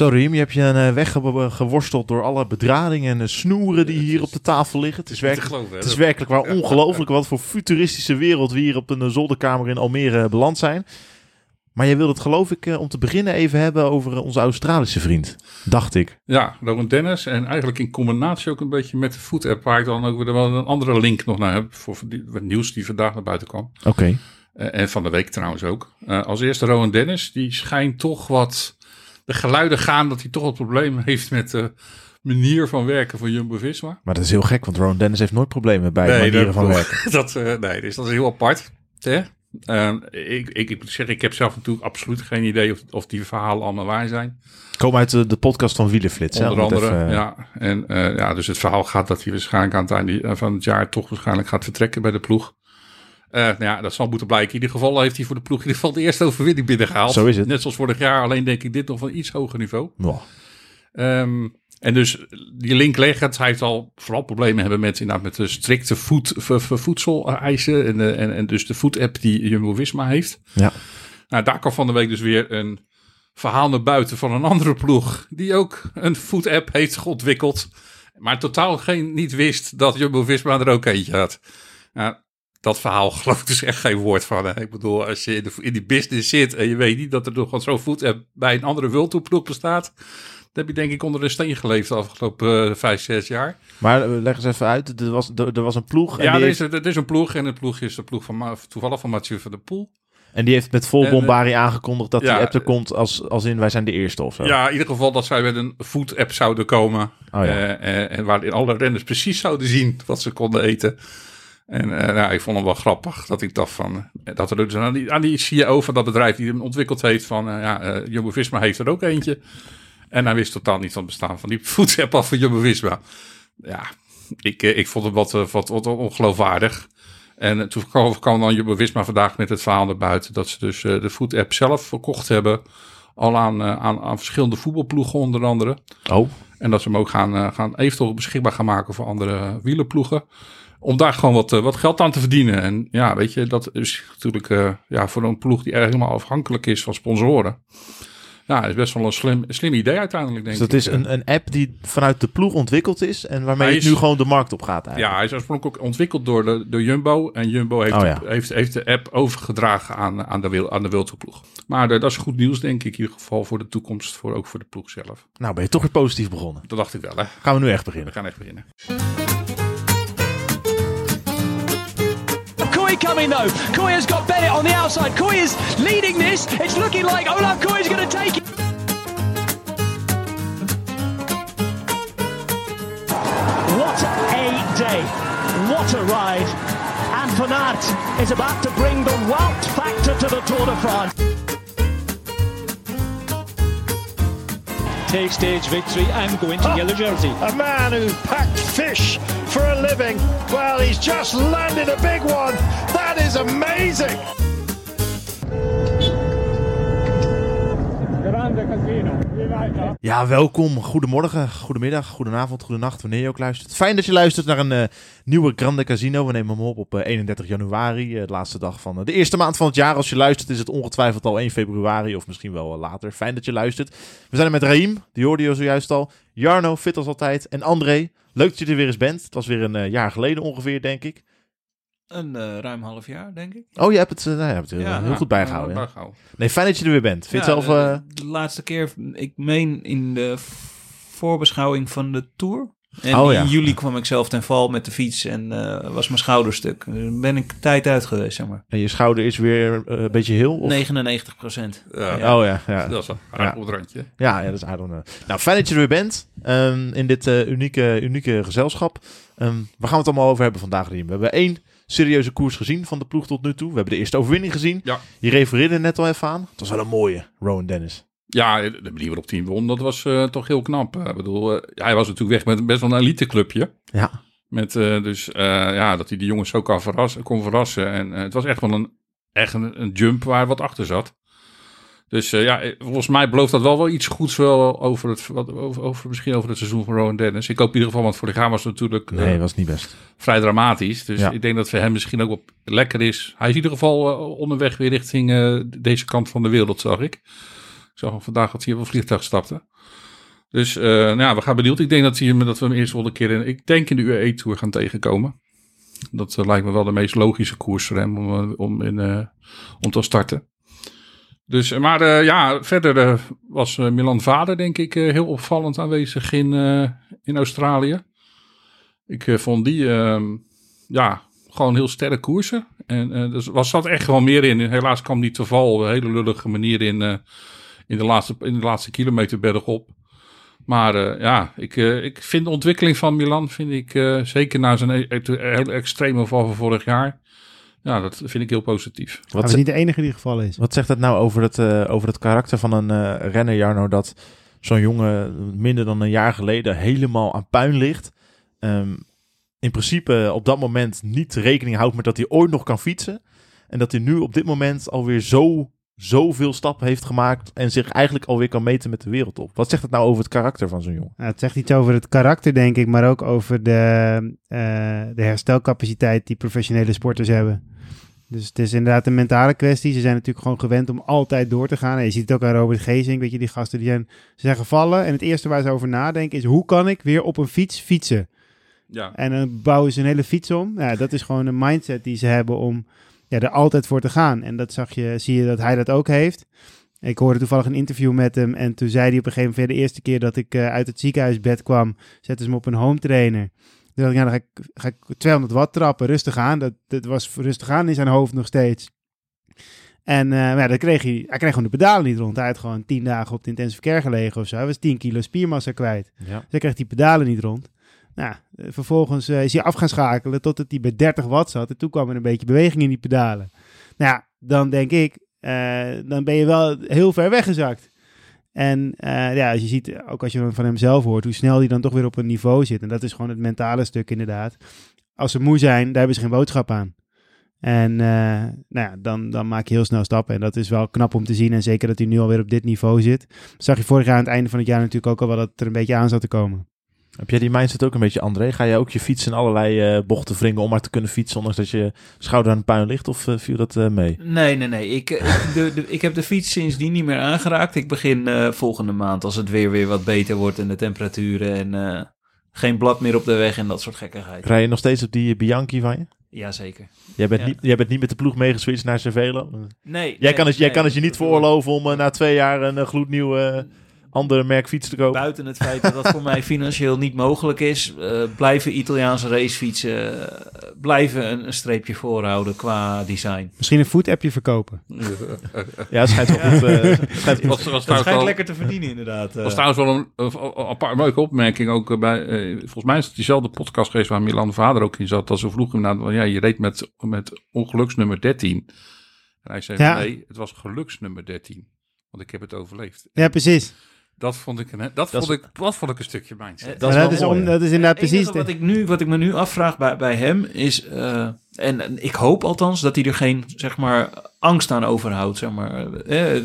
Zo, Riem, je hebt je een weg geworsteld door alle bedradingen en snoeren die hier op de tafel liggen. Het is werkelijk, het is werkelijk waar ongelooflijk wat voor futuristische wereld we hier op een zolderkamer in Almere beland zijn. Maar jij wilde het geloof ik om te beginnen even hebben over onze Australische vriend, dacht ik. Ja, Rowan Dennis. En eigenlijk in combinatie ook een beetje met de Food App, waar ik dan ook weer wel een andere link nog naar heb voor het nieuws die vandaag naar buiten kwam. Oké. en van de week trouwens ook. als eerste Rowan Dennis, die schijnt toch wat de geluiden gaan dat hij toch een probleem heeft met de manier van werken van Jumbo-Visma. Maar dat is heel gek, want Ron Dennis heeft nooit problemen bij nee, manieren van werken. Dat, uh, nee, dus dat is heel apart. Hè? Uh, ik, ik, ik, zeg, ik heb zelf natuurlijk absoluut geen idee of, of die verhalen allemaal waar zijn. Kom uit de, de podcast van Wielenflits. Onder andere, even, ja. En uh, ja, dus het verhaal gaat dat hij waarschijnlijk aan het einde van het jaar toch waarschijnlijk gaat vertrekken bij de ploeg. Uh, nou ja, dat zal moeten blijken. In ieder geval heeft hij voor de ploeg in ieder geval de eerste overwinning binnengehaald. Zo is het. Net zoals vorig jaar, alleen denk ik dit nog van iets hoger niveau. Um, en dus die link leggen, hij heeft al vooral problemen hebben met, inderdaad, met de strikte voed, voedseleisen en, eh, en, en dus de food-app die Jumbo-Visma heeft. Ja. Nou, daar kwam van de week dus weer een verhaal naar buiten van een andere ploeg die ook een food-app heeft ontwikkeld. Maar totaal geen, niet wist dat Jumbo-Visma er ook eentje had. Nou, dat verhaal geloof ik dus echt geen woord van. Hè? Ik bedoel, als je in, de, in die business zit en je weet niet dat er nog zo'n voet bij een andere wildtoeploeg bestaat. Dan heb je denk ik onder de steen geleefd de afgelopen uh, vijf, zes jaar. Maar uh, leg eens even uit, er was, er, was een ploeg. En ja, er, is, er is een ploeg en de ploeg is de ploeg van toevallig van Mathieu van der Poel. En die heeft met vol eh, bombardie aangekondigd dat ja, die app er komt als, als in wij zijn de eerste of zo. Ja, in ieder geval dat zij met een food app zouden komen. Oh, ja. uh, en waarin alle renners precies zouden zien wat ze konden eten. En uh, nou, ik vond hem wel grappig dat ik dacht van dat er dus aan die, aan die CEO van dat bedrijf die hem ontwikkeld heeft van uh, ja, Jumbo Visma heeft er ook eentje. En hij wist totaal niet van het bestaan van die voedsapp af van Jumbo Visma. Ja, ik, ik vond het wat, wat, wat ongeloofwaardig. En toen kwam dan Jumbo Visma vandaag met het verhaal naar buiten dat ze dus de food app zelf verkocht hebben. Al aan, aan, aan verschillende voetbalploegen onder andere. Oh. En dat ze hem ook gaan, gaan eventueel beschikbaar gaan maken voor andere wielerploegen om daar gewoon wat, wat geld aan te verdienen. En ja, weet je, dat is natuurlijk uh, ja, voor een ploeg die helemaal afhankelijk is van sponsoren. Ja, is best wel een slim, slim idee uiteindelijk, denk dus dat is een, een app die vanuit de ploeg ontwikkeld is en waarmee je nu gewoon de markt op gaat eigenlijk. Ja, hij is oorspronkelijk ontwikkeld door, de, door Jumbo. En Jumbo heeft, oh, ja. heeft, heeft de app overgedragen aan, aan de, aan de. Maar de, dat is goed nieuws, denk ik, in ieder geval voor de toekomst, voor, ook voor de ploeg zelf. Nou, ben je toch weer positief begonnen. Dat dacht ik wel, hè. Gaan we nu echt beginnen? We gaan echt beginnen. Coming though. Kooi has got Bennett on the outside. Kooi is leading this. It's looking like Olaf Kooi is going to take it. What a day. What a ride. And Van Aert is about to bring the Wout factor to the Tour de France. Take stage victory and go into oh, yellow jersey. A man who packed fish for a living. Well, he's just landed a big one. That is amazing. Ja, welkom. Goedemorgen, goedemiddag, goedenavond, goedenacht, wanneer je ook luistert. Fijn dat je luistert naar een uh, nieuwe Grande Casino. We nemen hem op op uh, 31 januari, uh, de laatste dag van de eerste maand van het jaar. Als je luistert is het ongetwijfeld al 1 februari of misschien wel later. Fijn dat je luistert. We zijn er met Raim, die hoorde je zojuist al. Jarno, fit als altijd. En André, leuk dat je er weer eens bent. Het was weer een jaar geleden ongeveer, denk ik. Een uh, ruim half jaar, denk ik. Oh, je hebt het, uh, nou, je hebt het heel, heel goed bijgehouden. Ja. bijgehouden. Nee, fijn dat je er weer bent. Vind ja, zelf, uh... de, laatste keer, ik meen in de voorbeschouwing van de Tour. En oh, in juli kwam ik zelf ten val met de fiets en was mijn schouderstuk. Dus ben ik tijd uit geweest, zeg maar. En je schouder is weer een beetje heel? Of? 99 procent. Ja. Oh ja, ja. Dat is een aardig ja. randje. Ja, ja, dat is aardig. Nou, fijn dat je er weer bent um, in dit unieke, unieke gezelschap. Um, waar gaan we het allemaal over hebben vandaag, Riem? We hebben één serieuze koers gezien van de ploeg tot nu toe. We hebben de eerste overwinning gezien. Ja. Je refereerde net al even aan. Het was wel een mooie, Rowan Dennis. Ja, de manier waarop hij won, dat was uh, toch heel knap. Ik bedoel, uh, hij was natuurlijk weg met best wel een eliteclubje. Ja. Met uh, dus, ja, dat hij de jongens zo kan verrassen, kon verrassen. En het was echt wel een, echt een, een jump waar wat achter zat. Dus uh, ja, volgens mij belooft dat wel wel iets goeds wel over het, wat, over, over, misschien over het seizoen van Rowan Dennis. Ik hoop in ieder geval, want vorig jaar was het natuurlijk nee, uh, was niet best. vrij dramatisch. Dus ja. ik denk dat voor hem misschien ook wel lekker is. Hij is in ieder geval uh, onderweg weer richting deze kant van de wereld, zag ik. zag hem vandaag dat hij op een vliegtuig stapte. Dus nou ja, we gaan benieuwd. Ik denk dat, hij, dat we hem eerst wel een keer in, ik denk in de UE-tour gaan tegenkomen. Dat lijkt me wel de meest logische koers voor hem om, om, in, om te starten. Dus, maar ja, verder was Milan Vader denk ik heel opvallend aanwezig in, in Australië. Ik vond die, ehm, ja, gewoon heel sterke koersen. En er was, zat echt gewoon meer in. Helaas kwam die te val een hele lullige manier in, in, de laatste, in de laatste kilometer bergop. Maar ja, ik, ik vind de ontwikkeling van Milan, vind ik zeker na zijn e hele extreme val van vorig jaar. Ja, dat vind ik heel positief. Wat is niet de enige die gevallen is. Wat zegt dat nou over het, over het karakter van een renner, Jarno, dat zo'n jongen minder dan een jaar geleden helemaal aan puin ligt? Um, in principe op dat moment niet rekening houdt met dat hij ooit nog kan fietsen. En dat hij nu op dit moment alweer zo zoveel stappen heeft gemaakt en zich eigenlijk alweer kan meten met de wereldtop. Wat zegt het nou over het karakter van zo'n jongen? Nou, het zegt iets over het karakter, denk ik, maar ook over de, uh, de herstelcapaciteit die professionele sporters hebben. Dus het is inderdaad een mentale kwestie. Ze zijn natuurlijk gewoon gewend om altijd door te gaan. En je ziet het ook aan Robert Gezing, weet je, die gasten die zijn, ze zijn gevallen. En het eerste waar ze over nadenken is, hoe kan ik weer op een fiets fietsen? Ja. En dan bouwen ze een hele fiets om. Ja, dat is gewoon een mindset die ze hebben om ja, er altijd voor te gaan. En dat zag je, zie je dat hij dat ook heeft. Ik hoorde toevallig een interview met hem en toen zei hij op een gegeven moment, de eerste keer dat ik uh, uit het ziekenhuisbed kwam, zetten ze me op een home trainer. Toen dacht ik, ja, dan ga ik, ga ik 200 watt trappen, rustig aan. Dat, dat was rustig aan in zijn hoofd nog steeds. En uh, ja, dan kreeg hij, hij kreeg gewoon de pedalen niet rond. Hij had gewoon 10 dagen op de intensive care gelegen of zo. Hij was 10 kilo spiermassa kwijt. Ja. Dus hij kreeg die pedalen niet rond. Nou, eh, vervolgens uh, is hij af gaan schakelen totdat hij bij 30 watt zat. En toen kwam er een beetje beweging in die pedalen. Nou ja, dan denk ik, uh, dan ben je wel heel ver weggezakt. En ja, als je ziet, ook als je van hem zelf hoort, hoe snel hij dan toch weer op een niveau zit. En dat is gewoon het mentale stuk inderdaad. Als ze moe zijn, daar hebben ze geen boodschap aan. En nou ja, dan, dan maak je heel snel stappen. En dat is wel knap om te zien. En zeker dat hij nu alweer op dit niveau zit. Zag je vorig jaar aan het einde van het jaar natuurlijk ook al wel dat het er een beetje aan zat te komen. Heb jij die mindset ook een beetje, André? Ga je ook je fiets in allerlei uh, bochten wringen om maar te kunnen fietsen, ondanks dat je schouder aan de puin ligt? Of uh, viel dat uh, mee? Nee, nee, nee. Ik, de, de, ik heb de fiets sindsdien niet meer aangeraakt. Ik begin volgende maand, als het weer weer wat beter wordt en de temperaturen en geen blad meer op de weg en dat soort gekkigheid. Rij je nog steeds op die Bianchi van je? Jazeker. Jij bent, ja. niet, jij bent niet met de ploeg meegeswitcht naar Cervelo? Nee. Jij nee, kan het, nee, jij kan het je niet veroorloven om na twee jaar een gloednieuwe andere merk fiets te kopen. Buiten het feit dat dat voor mij financieel niet mogelijk is, uh, blijven Italiaanse racefietsen uh, blijven een, een, streepje voorhouden qua design. Misschien een food-appje verkopen. ja, het schijnt wel goed. Uh, schijnt, was, was het schijnt lekker te verdienen inderdaad. Dat was trouwens wel een, een, een, paar leuke opmerking ook bij. volgens mij is het diezelfde podcast geweest waar Milan Vader ook in zat. Dat ze vroegen hem, ja, je reed met, met ongeluksnummer 13. En hij zei: ja. nee, het was geluksnummer 13. Want ik heb het overleefd. Ja, precies. Dat vond ik een, dat, vond ik, dat vond ik een stukje mindset. Dat, is, dat is, om, dat is inderdaad precies. Wat ik, nu, wat ik me nu afvraag bij, bij hem is. Uh, en, en ik hoop althans dat hij er geen zeg maar, angst aan overhoudt. Zeg maar. Eh,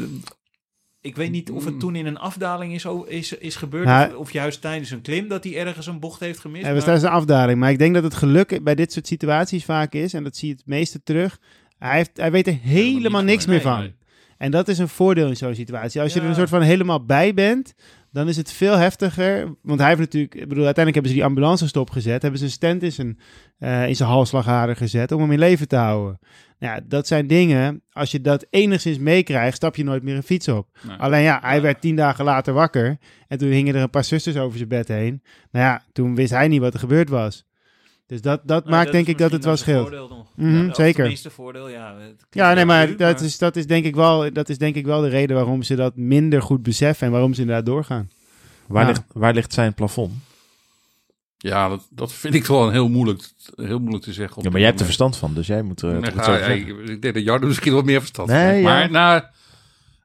ik weet niet of het toen in een afdaling is, is, is gebeurd. Of, of, juist tijdens een klim dat hij ergens een bocht heeft gemist. Ja, maar... tijdens een afdaling. Maar ik denk dat het geluk bij dit soort situaties vaak is. En dat zie je het meeste terug. Hij, heeft, hij weet er helemaal niks meer van. Nee. En dat is een voordeel in zo'n situatie. Als je er een soort van helemaal bij bent, dan is het veel heftiger. Want hij heeft natuurlijk, ik bedoel, uiteindelijk hebben ze die ambulance stopgezet. Hebben ze een stent in zijn, uh, in zijn halsslagader gezet om hem in leven te houden. Nou ja, dat zijn dingen, als je dat enigszins meekrijgt, stap je nooit meer een fiets op. Nee. Alleen ja, hij werd tien dagen later wakker. En toen hingen er een paar zusters over zijn bed heen. Nou ja, toen wist hij niet wat er gebeurd was. Dus dat, dat nou, maakt dat denk ik dat het wel scheelt. Mm -hmm, ja, zeker. Het meeste voordeel, ja. Ja, nee, maar, nu, dat, maar... Is, dat, is denk ik wel, dat is denk ik wel de reden waarom ze dat minder goed beseffen en waarom ze inderdaad doorgaan. Waar, Ja. ligt, waar ligt zijn plafond? Ja, dat, dat vind ik wel een heel moeilijk, heel moeilijk te zeggen. op Ja, maar jij hebt er verstand van, dus jij moet er Nee, toch ja, ik, ik denk dat Jardo misschien wat meer verstand van Nee, heeft. Maar nou,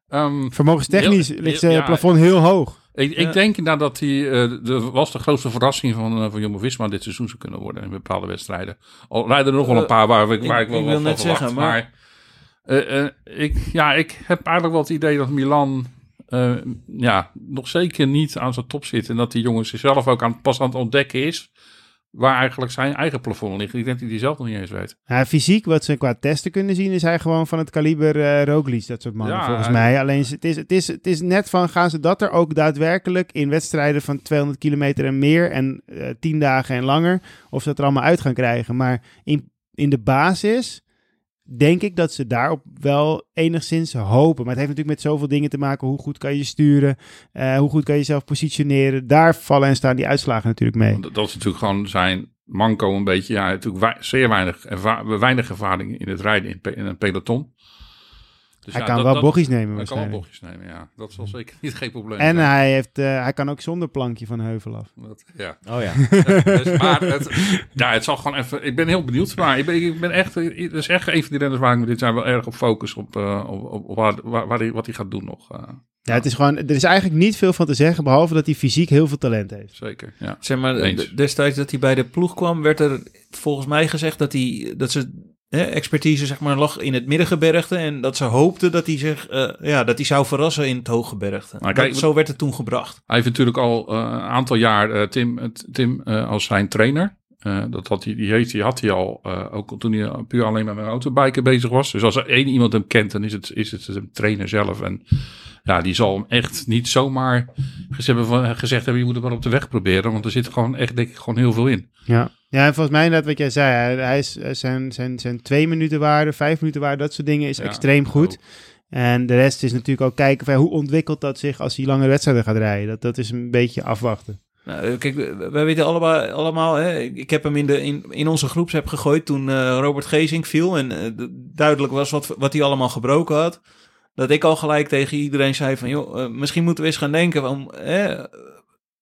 ehm, Vermogenstechnisch Heel- ligt ja, plafond heel hoog. Ik, ik denk inderdaad dat hij eh, de, was de grootste verrassing van, uh, van Jumbo-Visma dit seizoen zou kunnen worden in bepaalde wedstrijden. Al rijden er nog wel een Eh, paar waar, ik, ik- waar ik, wel ik wil net zeggen, maar maar- eh, eh, ik, ja, ik heb eigenlijk wel het idee dat Milan eh, ja, nog zeker niet aan zijn top zit. En dat die jongen zichzelf ook aan, pas aan het ontdekken is. Waar eigenlijk zijn eigen plafond ligt. Ik denk dat hij die zelf nog niet eens weet. Ja, fysiek, wat ze qua testen kunnen zien, is hij gewoon van het kaliber eh Roglic, dat soort mannen, Ja, volgens hij- mij. Alleen het is, het, is, het is net van, gaan ze dat er ook daadwerkelijk in wedstrijden van 200 kilometer en meer en eh 10 dagen en langer, of ze dat er allemaal uit gaan krijgen. Maar in, in de basis denk ik dat ze daarop wel enigszins hopen. Maar het heeft natuurlijk met zoveel dingen te maken. Hoe goed kan je sturen? eh, hoe goed kan je jezelf positioneren? Daar vallen en staan die uitslagen natuurlijk mee. Dat is natuurlijk gewoon zijn manco een beetje. Ja, natuurlijk zeer weinig, erva- weinig ervaring in het rijden in een peloton. Dus Hij ja, kan dat- wel dat- bochtjes nemen Hij kan wel waarschijnlijk. bochtjes nemen, ja. Dat zal zeker niet geen probleem En zijn. hij, heeft, eh, hij kan ook zonder plankje van heuvel af. Dat- ja. Oh ja. dus, maar het, ja, het zal gewoon even. Ik ben heel benieuwd. Maar ik ben, ik ben echt. Het is echt een van die renners waar ik me dit jaar wel erg op focus. Op, eh, op, op, op waar, waar, waar hij, wat hij gaat doen nog. eh, Ja, het is gewoon, er is eigenlijk niet veel van te zeggen, behalve dat hij fysiek heel veel talent heeft. zeker. Ja. Zeg maar, Eens. destijds dat hij bij de ploeg kwam, werd er volgens mij gezegd dat, hij, dat ze expertise zeg maar, lag in het middengebergte. En dat ze hoopten dat hij, zich, eh, ja, dat hij zou verrassen in het hooggebergte. Maar kijk, Dat- zo werd het toen gebracht. Hij heeft natuurlijk al eh, een aantal jaar eh, Tim, Tim eh, als zijn trainer. Eh, dat had hij, die, heeft, die had hij al, eh, ook toen hij puur alleen met mijn autobiken bezig was. Dus als er één iemand hem kent, dan is het, is het de trainer zelf. En ja, die zal hem echt niet zomaar gezegd hebben, van, gezegd hebben, je moet het maar op de weg proberen. Want er zit gewoon echt, denk ik, gewoon heel veel in. Ja. Ja, en volgens mij inderdaad wat jij zei, hij, is, eh, zijn, zijn, zijn twee minuten waarde, vijf minuten waarde, dat soort dingen is Ja, extreem goed. En de rest is natuurlijk ook kijken van hoe ontwikkelt dat zich als hij lange wedstrijden gaat rijden. Dat, dat is een beetje afwachten. Nou, kijk, wij weten allemaal, allemaal hè, ik heb hem in, de, in, in onze groepsapp gegooid toen eh, Robert Gezing viel. En eh, duidelijk was wat, wat hij allemaal gebroken had. Dat ik al gelijk tegen iedereen zei van, joh, eh, misschien moeten we eens gaan denken van,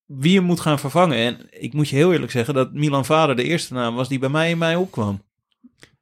wie hem moet gaan vervangen. En ik moet je heel eerlijk zeggen dat Milan Vader de eerste naam was die bij mij in mij opkwam.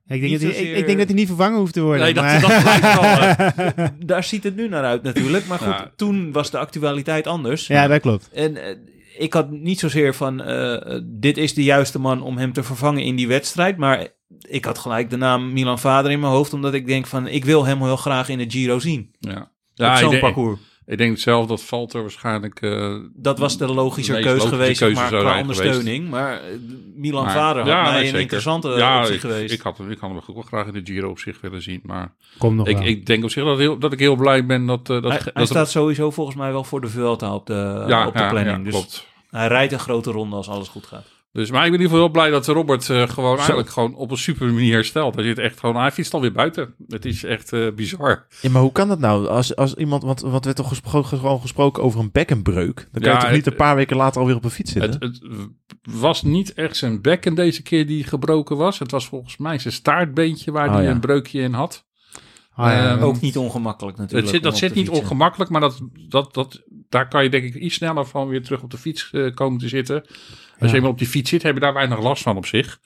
Ja, ik, denk dat hij, ik, zozeer- ik denk dat hij niet vervangen hoeft te worden. Nee, dat- maar- dat lijkt wel, Daar ziet het nu naar uit natuurlijk. Maar goed, Ja. toen was de actualiteit anders. ja, dat klopt. En eh, ik had niet zozeer van, eh, eh, dit is de juiste man om hem te vervangen in die wedstrijd. Maar ik had gelijk de naam Milan Vader in mijn hoofd, omdat ik denk van, ik wil hem heel graag in de Giro zien. Ja, op ja zo'n parcours. Ik denk zelf dat Valter waarschijnlijk... eh, Dat was de logische keuze geweest, keuze maar qua ondersteuning. Maar eh, Milan maar- Vader had Ja, mij nee, een interessante ja, optie ik, geweest. Ik had, hem- ik had hem ook wel graag in de Giro op zich willen zien, maar... Komt nog Ik, wel. ik denk op zich dat, heel, dat ik heel blij ben dat... eh, dat, hij dat hij staat sowieso volgens mij wel voor de Vuelta op de, ja, op de ja, planning. ja, dus klopt. hij rijdt een grote ronde als alles goed gaat. Dus, maar ik ben in ieder geval heel blij dat Robert eh, gewoon eigenlijk gewoon op een super manier herstelt. Hij zit echt gewoon, hij fietst alweer buiten. Het is echt eh, bizar. Ja, maar hoe kan dat nou? Als, als iemand, want, er werd toch gespro gewoon gesproken over een bekkenbreuk. Dan kan Ja, je toch niet een paar weken later alweer op een fiets zitten? Het, het was niet echt zijn bekken deze keer die gebroken was. Het was volgens mij zijn staartbeentje waar Oh, hij ja. een breukje in had. Ah, ja. Ehm, Ook niet ongemakkelijk natuurlijk. Dat zit, dat niet fietsen. ongemakkelijk, maar dat, dat, dat, daar kan je denk ik iets sneller van weer terug op de fiets eh, komen te zitten. Als je eenmaal op die fiets zit, heb je daar weinig last van op zich.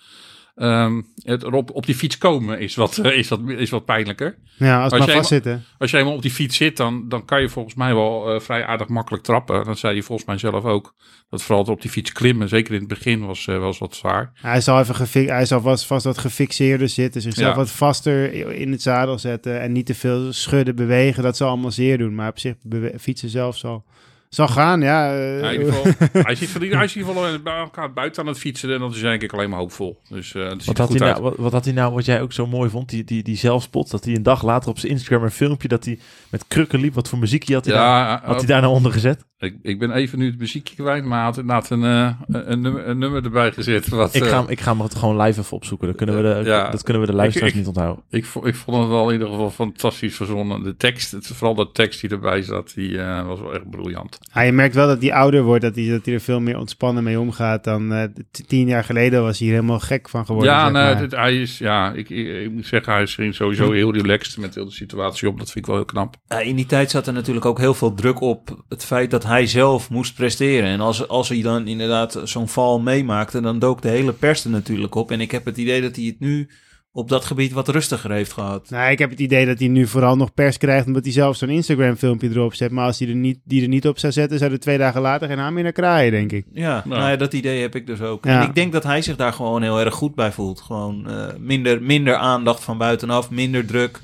Ehm, het erop op die fiets komen is wat, is wat, is wat pijnlijker. ja, als als maar vastzitten. Als je eenmaal op die fiets zit, dan, dan kan je volgens mij wel eh, vrij aardig makkelijk trappen. Dat zei je volgens mij zelf ook. Dat vooral op die fiets klimmen, zeker in het begin, was, was wat zwaar. Hij zal, even hij zal vast, vast wat gefixeerder zitten, zichzelf Ja. wat vaster in het zadel zetten en niet te veel schudden, bewegen. Dat zal allemaal zeer doen, maar op zich fietsen zelf zal, zal gaan. Ja, eh, Ja, in ieder geval, hij, zit, van die- hij is in ieder geval eh, bij elkaar buiten aan het fietsen en dat is denk ik alleen maar hoopvol. Dus eh het ziet Wat had, hij nou, wat, wat had hij nou, wat jij ook zo mooi vond, die, die, die zelfspot, dat hij een dag later op zijn Instagram een filmpje dat hij met krukken liep. Wat voor muziekje had hij, daar, Ja, had hij daar nou onder gezet? Ik, ik ben even nu het muziekje kwijt, maar hij had inderdaad een, eh, een, een, nummer, een nummer erbij gezet. Wat, Ik eh, ga, hem- ik ga hem het gewoon live even opzoeken. Dan kunnen we de, Ja. dat kunnen we de luisteraars Ik- niet onthouden. ik, ik vond het wel in ieder geval fantastisch verzonnen. De tekst, het, vooral de tekst die erbij zat, die eh, was wel echt briljant. Ah, je merkt wel dat hij ouder wordt, dat hij, dat hij er veel meer ontspannen mee omgaat dan eh, tien jaar geleden was hij hier helemaal gek van geworden. ja, maar. dit- hij is, ja ik, ik, ik moet zeggen, hij is sowieso heel relaxed met heel de situatie op. Dat vind ik wel heel knap. Ja, in die tijd zat er natuurlijk ook heel veel druk op het feit dat hij zelf moest presteren. En als, als hij dan inderdaad zo'n val meemaakte, dan dook de hele pers er natuurlijk op. En ik heb het idee dat hij het nu op dat gebied wat rustiger heeft gehad. Nou, ik heb het idee dat hij nu vooral nog pers krijgt omdat hij zelf zo'n Instagram filmpje erop zet. Maar als hij er niet, die er niet op zou zetten, zou er twee dagen later geen haan meer naar kraaien, denk ik. Ja, nou ja, dat idee heb ik dus ook. Ja. En ik denk dat hij zich daar gewoon heel erg goed bij voelt. Gewoon eh, minder, minder aandacht van buitenaf, minder druk.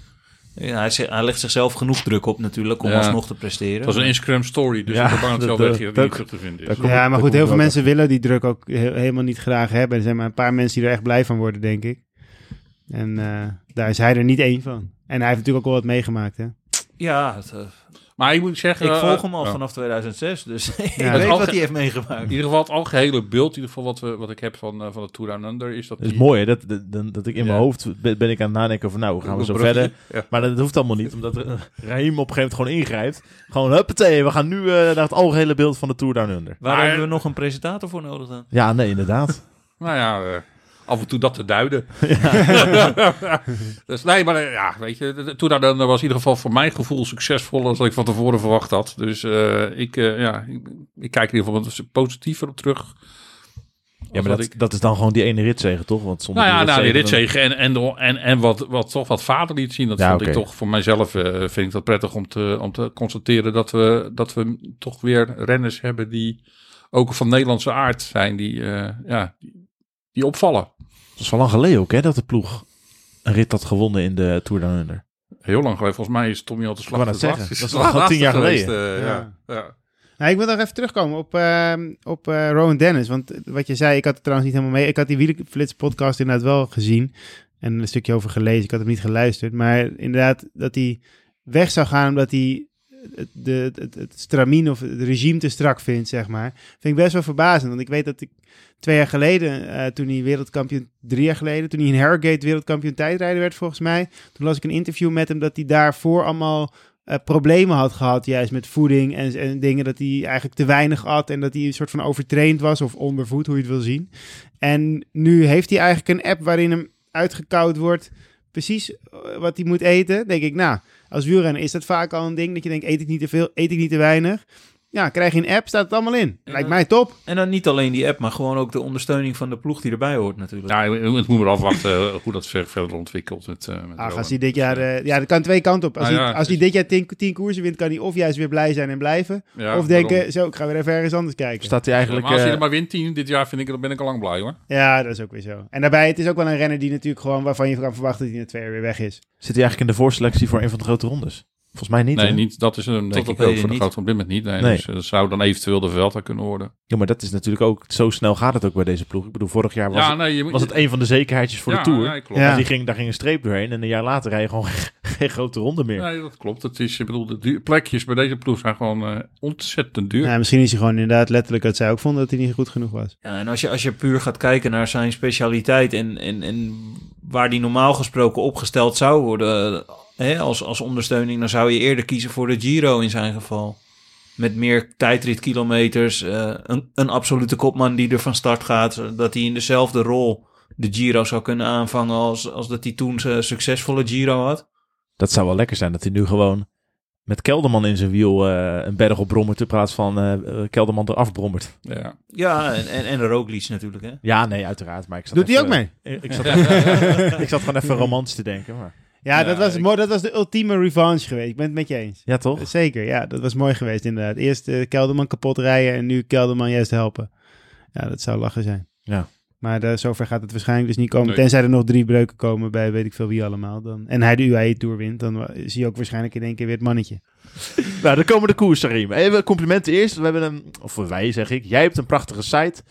Ja, hij, zegt- hij legt zichzelf genoeg druk op natuurlijk om Ja. alsnog te presteren. Het was een Instagram story, dus Ja, ik ben bang dat dat- zelf dat- weg hier dat- niet terug te vinden is. Ja, maar goed, heel veel mensen willen die druk ook he- helemaal niet graag hebben. Er zijn maar een paar mensen die er echt blij van worden, denk ik. En eh, daar is hij er niet één van. En hij heeft natuurlijk ook wel wat meegemaakt, hè? Ja, het, eh, Maar ik moet zeggen... ik eh, volg hem al vanaf 2006, dus ik het weet wat hij heeft In meegemaakt. ieder geval het algehele beeld, in ieder geval wat, we, wat ik heb van, eh, van de Tour Down Under, is dat... Dat is die- mooi, hè? Dat, dat, dat, ik in mijn hoofd ben, ben ik aan het nadenken over, nou, hoe gaan we zo verder? Ja. Maar dat hoeft allemaal niet, omdat eh, Raheem op een gegeven moment gewoon ingrijpt. Gewoon, huppatee, we gaan nu eh, naar het algehele beeld van de Tour Down Under. Waar Maar- hebben we nog een presentator voor nodig dan? Ja, nee, inderdaad. Nou ja, eh, af en toe dat te duiden. dus nee, maar eh, ja, weet je, Tour Down Under was in ieder geval voor mijn gevoel succesvoller dan ik van tevoren verwacht had. Dus eh, ik, eh, ja, ik, ik kijk in ieder geval wat positiever op terug. Ja, maar dat, dat is dan gewoon die ene ritzege, toch? Want zonder Nou ja, nou, die dan- ritzegen en, en, en, en wat, wat toch wat vader liet zien. Dat Ja, vond ik toch voor mijzelf eh, vind ik dat prettig om te, om te constateren dat we, dat we toch weer renners hebben die ook van Nederlandse aard zijn, die, eh, ja, die, die opvallen. Dat is wel lang geleden ook, hè, dat de ploeg een rit had gewonnen in de Tour Down Under. Heel lang geleden. Volgens mij is Tommy al te slag. het dat is al tien jaar geweest, geleden. eh, Ja. ja. Ja. Nou, ik wil nog even terugkomen op, ehm, op eh, Rowan Dennis. Want wat je zei, ik had het trouwens niet helemaal mee. Ik had die Wielerflits podcast inderdaad wel gezien. En een stukje over gelezen. Ik had hem niet geluisterd. Maar inderdaad, dat hij weg zou gaan omdat hij het, het, het stramien of het regime te strak vindt, zeg maar. Vind ik best wel verbazend. Want ik weet dat ik twee jaar geleden, eh, toen hij wereldkampioen, drie jaar geleden, toen hij in Harrogate wereldkampioen tijdrijder werd volgens mij. Toen las ik een interview met hem dat hij daarvoor allemaal eh, problemen had gehad, juist met voeding en, en dingen dat hij eigenlijk te weinig at en dat hij een soort van overtraind was of ondervoed, hoe je het wil zien. En nu heeft hij eigenlijk een app waarin hem uitgekoud wordt, precies eh, wat hij moet eten. Denk ik, nou, als wielrenner is dat vaak al een ding dat je denkt, eet ik niet te veel, eet ik niet te weinig. Ja, krijg je een app, staat het allemaal in. Lijkt mij top. En dan niet alleen die app, maar gewoon ook de ondersteuning van de ploeg die erbij hoort natuurlijk. Ja, het moet maar afwachten eh, hoe dat ver- verder ontwikkelt. Met, eh, met Ah, als hij dit jaar, eh, ja, dat kan twee kanten op. Als, Nou hij, ja, als hij dus- dit jaar tien, tien koersen wint, kan hij of juist weer blij zijn en blijven. Ja, of denken, daarom. zo, ik ga weer even ergens anders kijken. Staat hij eigenlijk... maar als hij er maar wint 10 dit jaar, vind ik, dan ben ik al lang blij hoor. Ja, dat is ook weer zo. En daarbij, het is ook wel een renner die natuurlijk gewoon, waarvan je kan verwachten dat hij na twee jaar weer weg is. Zit hij eigenlijk in de voorselectie voor een van de grote rondes? Volgens mij niet, nee, hè? niet, dat is een denk ik ook voor de grote op dit moment niet. Nee, Nee. Dus eh, dat zou dan eventueel de Velta kunnen worden. Ja, maar dat is natuurlijk ook... Zo snel gaat het ook bij deze ploeg. Ik bedoel, vorig jaar was, ja, het, nee, je was het een van de zekerheidjes voor ja, de Tour. Ja, klopt. Ja. Die ging, daar ging een streep doorheen. En een jaar later rij je gewoon geen grote ronde meer. Nee, dat klopt. Het is, ik bedoel, de duur- plekjes bij deze ploeg zijn gewoon eh, ontzettend duur. Ja, misschien is hij gewoon inderdaad letterlijk dat zij ook vonden dat hij niet goed genoeg was. Ja, en als je, als je puur gaat kijken naar zijn specialiteit en, en, en waar die normaal gesproken opgesteld zou worden hè, als, als ondersteuning, dan zou je eerder kiezen voor de Giro in zijn geval. Met meer tijdritkilometers, eh, een, een absolute kopman die er van start gaat, zodat hij in dezelfde rol de Giro zou kunnen aanvangen als, als dat hij toen zijn succesvolle Giro had. Dat zou wel lekker zijn dat hij nu gewoon met Kelderman in zijn wiel eh, een berg op brommert in plaats van eh, Kelderman eraf brommert. Ja. Ja, en, en, en Roglic natuurlijk. Hè? Ja, nee, uiteraard. Maar ik zat Doet hij ook mee? Ik, ik, zat, ik zat gewoon even romantisch te denken. Maar. Ja, dat, was ik- mooi, dat was de ultieme revanche geweest. Ik ben het met je eens. Ja, toch? Zeker, ja, dat was mooi geweest inderdaad. Eerst eh, Kelderman kapot rijden en nu Kelderman juist helpen. Ja, dat zou lachen zijn. Ja. Maar eh, zover gaat het waarschijnlijk dus niet komen. Nee. Tenzij er nog drie breuken komen bij weet ik veel wie allemaal. Dan, en hij de UAE Tour wint, dan zie je ook waarschijnlijk in één keer weer het mannetje. Nou, dan komen de koers erin. Even complimenten eerst. We hebben een, of wij zeg ik, jij hebt een prachtige site.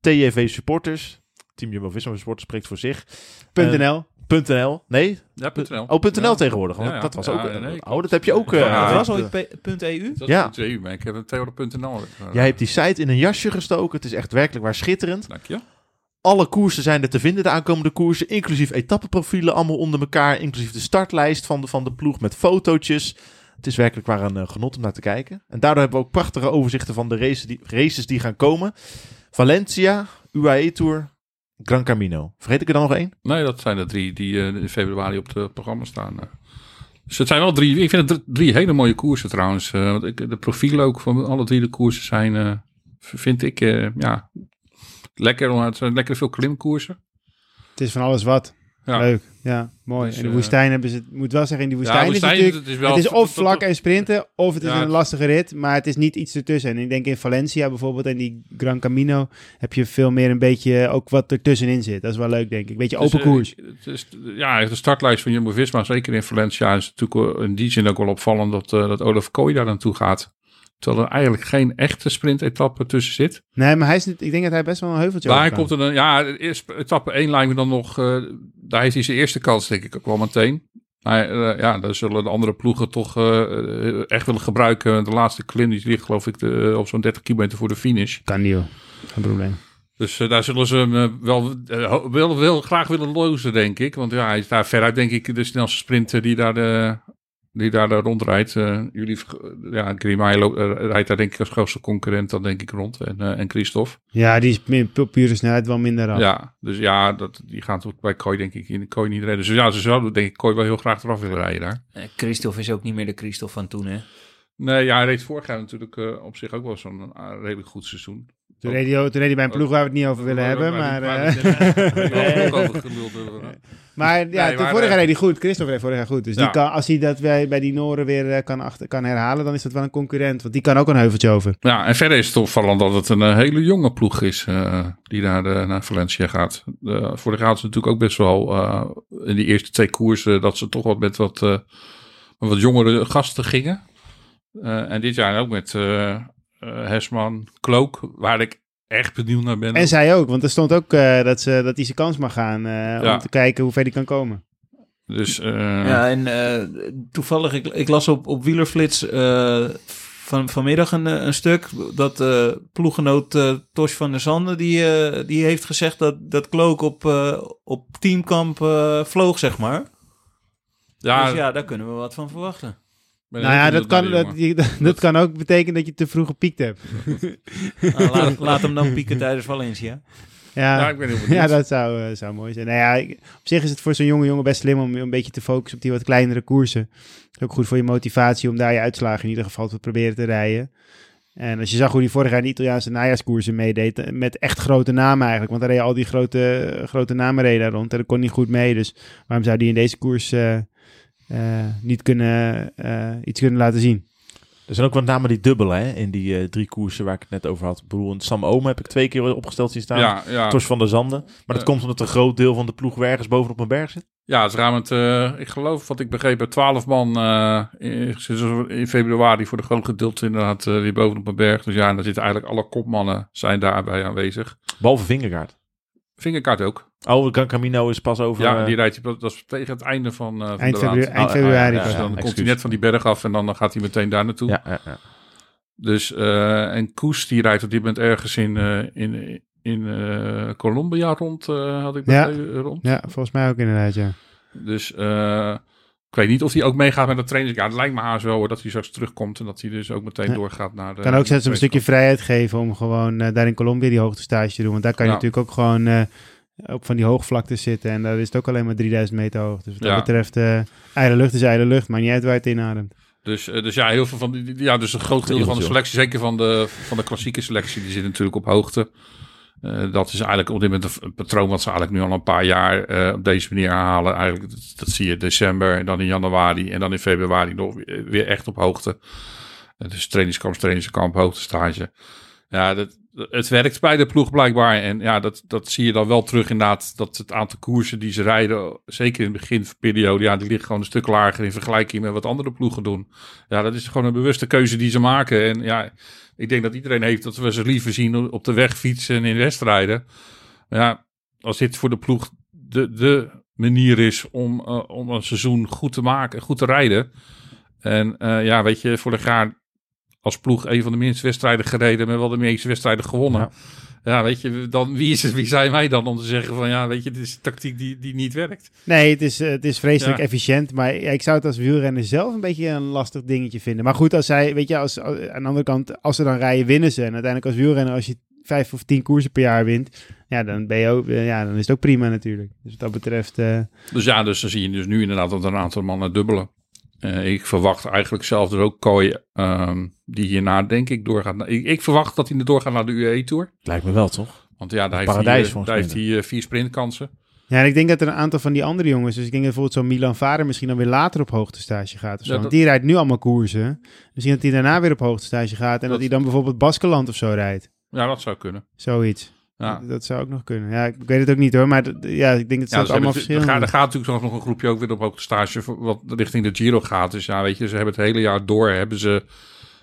TJV Supporters. Team Jumbo-Visma Supporters spreekt voor zich. Eh, NL. .nl. Nee? Ja, .nl. Oh, .nl Ja. tegenwoordig. Want Ja, ja. dat was Ja, ook... nee, oh, dat heb je ook... eh, Ja, het ja. was ooit .eu? Dat Ja. is ja. maar ik heb een Theodor.nl. Jij hebt die site in een jasje gestoken. Het is echt werkelijk waar schitterend. Dank je. Alle koersen zijn er te vinden, de aankomende koersen. Inclusief etappeprofielen, allemaal onder elkaar. Inclusief de startlijst van de, van de ploeg met fotootjes. Het is werkelijk waar een eh, genot om naar te kijken. En daardoor hebben we ook prachtige overzichten van de races die, races die gaan komen. Valencia, UAE Tour, Gran Camino. Vergeet ik er dan nog één? Nee, dat zijn de drie die eh, in februari op het programma staan. eh. Dus het zijn wel drie, ik vind het dr- drie hele mooie koersen trouwens. eh, want ik, de profielen ook van alle drie de koersen zijn, eh, vind ik, eh, ja, lekker. want Het zijn lekker veel klimkoersen. Het is van alles wat. Ja. Leuk. Ja, mooi. Dus, en de eh, woestijn hebben ze... Ik moet wel zeggen, in die woestijn, Ja, is het natuurlijk... het is wel- het is of vlak en sprinten, of het is Ja, een lastige rit, maar het is niet iets ertussen. En ik denk in Valencia bijvoorbeeld en die Gran Camino heb je veel meer een beetje ook wat ertussenin zit. Dat is wel leuk, denk ik. Beetje Dus, open eh, koers. het is, ja, de startlijst van Jumbo-Visma, zeker in Valencia, is natuurlijk in die zin ook wel opvallend dat, eh, dat Olaf Kooi daar naartoe gaat. Terwijl er eigenlijk geen echte sprintetappe tussen zit. Nee, maar hij is niet, ik denk dat hij best wel een heuveltje Daar kan. komt er dan, ja, etappe 1 lijkt me dan nog, eh, daar heeft hij zijn eerste kans denk ik ook wel meteen. Maar eh, ja, daar zullen de andere ploegen toch eh, echt willen gebruiken. De laatste klim die ligt geloof ik de, op zo'n 30 kilometer voor de finish. Kan niet. Geen probleem. Dus daar zullen ze hem wel, wel, wel graag willen lozen, denk ik. Want ja, hij is daar veruit, denk ik, de snelste sprinter die daar, die daar, daar rondrijdt. Eh, jullie, ja, Grimay eh, rijdt daar denk ik als grootste concurrent dan denk ik rond. En, eh, en Christophe. Ja, die is pu- pure snelheid wel minder rap. Ja, dus ja, dat, die gaan toch bij Kooi denk ik in Kooi niet rijden. Dus ja, ze zouden denk ik Kooi wel heel graag eraf willen rijden daar. Eh, Christophe is ook niet meer de Christophe van toen, hè? Nee, ja, hij reed vorig jaar natuurlijk eh, op zich ook wel zo'n redelijk goed seizoen. Toen reed, hij, toen reed hij bij een ploeg waar we het niet over willen hebben, maar... eh, Maar ja, Nee, toen maar, vorig jaar eh, reed hij goed. Christophe reed vorig jaar goed. Dus die kan, als hij dat bij, bij die Noren weer eh, kan, achter, kan herhalen, dan is dat wel een concurrent. Want die kan ook een heuveltje over. Ja, en verder is het opvallend dat het een eh, hele jonge ploeg is eh, die naar, de, naar Valencia gaat. De, vorig jaar hadden ze natuurlijk ook best wel eh, in die eerste twee koersen dat ze toch wat met wat, eh, met wat jongere gasten gingen. Eh, en dit jaar ook met eh eh, Hesman, Klook, waar ik echt benieuwd naar ben. En zij ook, want er stond ook eh, dat, ze, dat hij zijn kans mag gaan eh, Ja. om te kijken hoe ver hij kan komen. Dus eh, Ja, en eh, toevallig, ik, ik las op, op Wielerflits eh, van, vanmiddag een, eh, een stuk dat eh ploeggenoot eh Tosh van der Zanden, die, eh, die heeft gezegd dat, dat Klook op, eh, op teamkamp eh, vloog, zeg maar. ja, dus ja, daar kunnen we wat van verwachten. Nou ja, dat kan, dat, dat, kan ook betekenen dat je te vroeg gepiekt hebt. Nou, laat, laat hem dan pieken tijdens Valencia. Ja, Ja, ik ben heel benieuwd. ja dat zou, eh, zou mooi zijn. Nou ja, ik- op zich is het voor zo'n jonge jongen best slim om een beetje te focussen op die wat kleinere koersen. Ook goed voor je motivatie om daar je uitslagen in ieder geval te proberen te rijden. En als je zag hoe die vorig jaar in de Italiaanse najaarskoersen meedeed, eh, met echt grote namen eigenlijk. Want daar reden al die grote, grote namen reden rond en dat kon niet goed mee. Dus waarom zou die in deze koers eh, niet kunnen, eh, iets kunnen laten zien? Er zijn ook wat namen die dubbelen hè, in die eh, drie koersen waar ik het net over had. Een Sam Omen heb ik twee keer opgesteld zien staan. Ja, ja. Tos van der Zanden. Maar dat komt omdat een groot deel van de ploeg ergens bovenop een berg zit. Ja, het is ruim het, eh, ik geloof wat ik begreep, 12 man eh, in, in februari voor de groot gedeelte inderdaad eh, weer bovenop een berg. Dus ja, en daar zitten eigenlijk alle kopmannen zijn daarbij aanwezig. Behalve Vingegaard. Vingerkaart ook. Oh, Gran Camino is pas over... ja, eh, die rijdt dat is tegen het einde van, eh van Eind, de februari, eind Oh, februari. ja, Dus ja, dan komt hij net van die berg af en dan gaat hij meteen daar naartoe. ja, ja, ja. Dus, eh, en Koes die rijdt op dit moment ergens in, in, in eh, Colombia rond, eh, had ik Ja. rond. Ja, volgens mij ook inderdaad, ja. Dus eh, ik weet niet of hij ook meegaat met de training. Ja, het lijkt me haast wel hoor, dat hij straks terugkomt en dat hij dus ook meteen Ja. doorgaat naar de... kan ook zelfs een stukje vrijheid geven om gewoon daar in Colombia die hoogtestage te doen. Want daar kan je natuurlijk ook gewoon eh, op van die hoogvlaktes zitten. En daar is het ook alleen maar 3000 meter hoog. Dus wat dat Ja. betreft, eh ijle lucht is ijle lucht. Maar niet uit waar je het inademt. Dus, eh, dus ja, heel veel van die, ja, dus een groot deel van de selectie, zeker van de, van de klassieke selectie, die zit natuurlijk op hoogte. Eh, dat is eigenlijk op dit moment een, patroon wat ze eigenlijk nu al een paar jaar eh, op deze manier herhalen. Eigenlijk, dat, dat zie je in december en dan in januari en dan in februari nog weer, weer echt op hoogte. Eh, dus trainingskamp, trainingskamp, hoogtestage. Ja, dat, het werkt bij de ploeg blijkbaar. En ja, dat, dat zie je dan wel terug inderdaad. Dat het aantal koersen die ze rijden, zeker in de beginperiode, ja, die ligt gewoon een stuk lager in vergelijking met wat andere ploegen doen. Ja, dat is gewoon een bewuste keuze die ze maken. En ja, ik denk dat iedereen heeft dat we ze liever zien op de weg fietsen en in wedstrijden. Ja, als dit voor de ploeg de, de manier is om, eh, om een seizoen goed te maken, goed te rijden. En eh, ja, weet je, vorig jaar als ploeg een van de minste wedstrijden gereden, maar wel de meeste wedstrijden gewonnen. Ja. Ja, weet je, dan, wie, is het, wie zijn wij dan om te zeggen van ja, weet je, dit is een tactiek die, die niet werkt. Nee, het is, het is vreselijk Ja. efficiënt. Maar ik zou het als wielrenner zelf een beetje een lastig dingetje vinden. Maar goed, als zij, weet je, als, als- aan de andere kant, als ze dan rijden, winnen ze. En uiteindelijk als wielrenner, als je vijf of tien koersen per jaar wint, ja, dan ben je ook, eh, ja, dan is het ook prima natuurlijk. Dus wat dat betreft, eh, Dus ja, dus dan zie je dus nu inderdaad dat een aantal mannen dubbelen. Eh, ik verwacht eigenlijk zelf dus ook Kooi, ehm, die hierna denk ik doorgaat. Ik, ik verwacht dat hij er doorgaat naar de UE Tour. Lijkt me wel, toch? Want ja, daar heeft, Paradijs hij, voor daar heeft hij eh, vier sprintkansen. Ja, en ik denk dat er een aantal van die andere jongens, dus ik denk dat bijvoorbeeld zo'n Milan Vader misschien dan weer later op hoogtestage gaat of zo. Ja, Want dat- die rijdt nu allemaal koersen. Misschien dat hij daarna weer op hoogtestage gaat en dat, Dat- hij dan bijvoorbeeld Baskeland of zo rijdt. Ja, dat zou kunnen. Zoiets. Ja. Dat, zou ook nog kunnen. Ja, ik, weet het ook niet hoor, maar ja, ik denk dat ze Ja, ook allemaal er, gaat, er gaat natuurlijk nog een groepje ook weer op hoogtestage voor- wat richting de Giro gaat. Dus ja, weet je, ze hebben het hele jaar door hebben ze.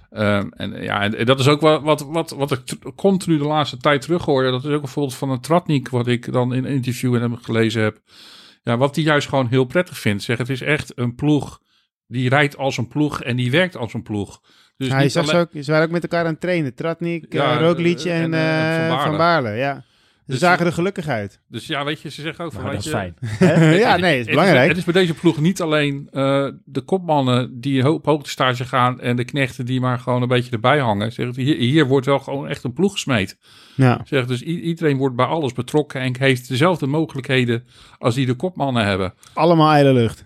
ehm, en ja, en, dat is ook wat, wat, wat, wat ik continu de laatste tijd terug hoorde. Dat is ook bijvoorbeeld van een Tratnik, wat ik dan in een interview en hem gelezen heb. Ja, wat die juist gewoon heel prettig vindt. Zeg, het is echt een ploeg die rijdt als een ploeg en die werkt als een ploeg. Dus niet zag alleen- ook, ze waren ook met elkaar aan het trainen. Tratnik, Ja, Roglic eh, en, en, eh, eh, Van Baarle. Ja. Ze Dus- zagen er gelukkig uit. Dus ja, weet je, ze zeggen ook van, Nou, dat is je, fijn. ja, nee, is Het belangrijk. Het is bij deze ploeg niet alleen eh, de kopmannen die op hoogtestage gaan en de knechten die maar gewoon een beetje erbij hangen. Zeg, hier, hier wordt wel gewoon echt een ploeg gesmeed. Ja. Zeg, dus iedereen wordt bij alles betrokken en heeft dezelfde mogelijkheden als die de kopmannen hebben. Allemaal ijle lucht.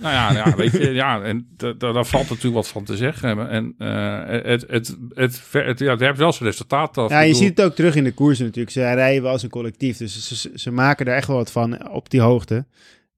Nou ja, ja weet je, ja, en da- da- daar valt natuurlijk wat van te zeggen. En eh, het, het, het, ja, heeft wel zijn resultaat. Ja, je bedoel, ziet het ook terug in de koersen natuurlijk. Ze rijden wel als een collectief. Dus ze, ze maken er echt wel wat van op die hoogte.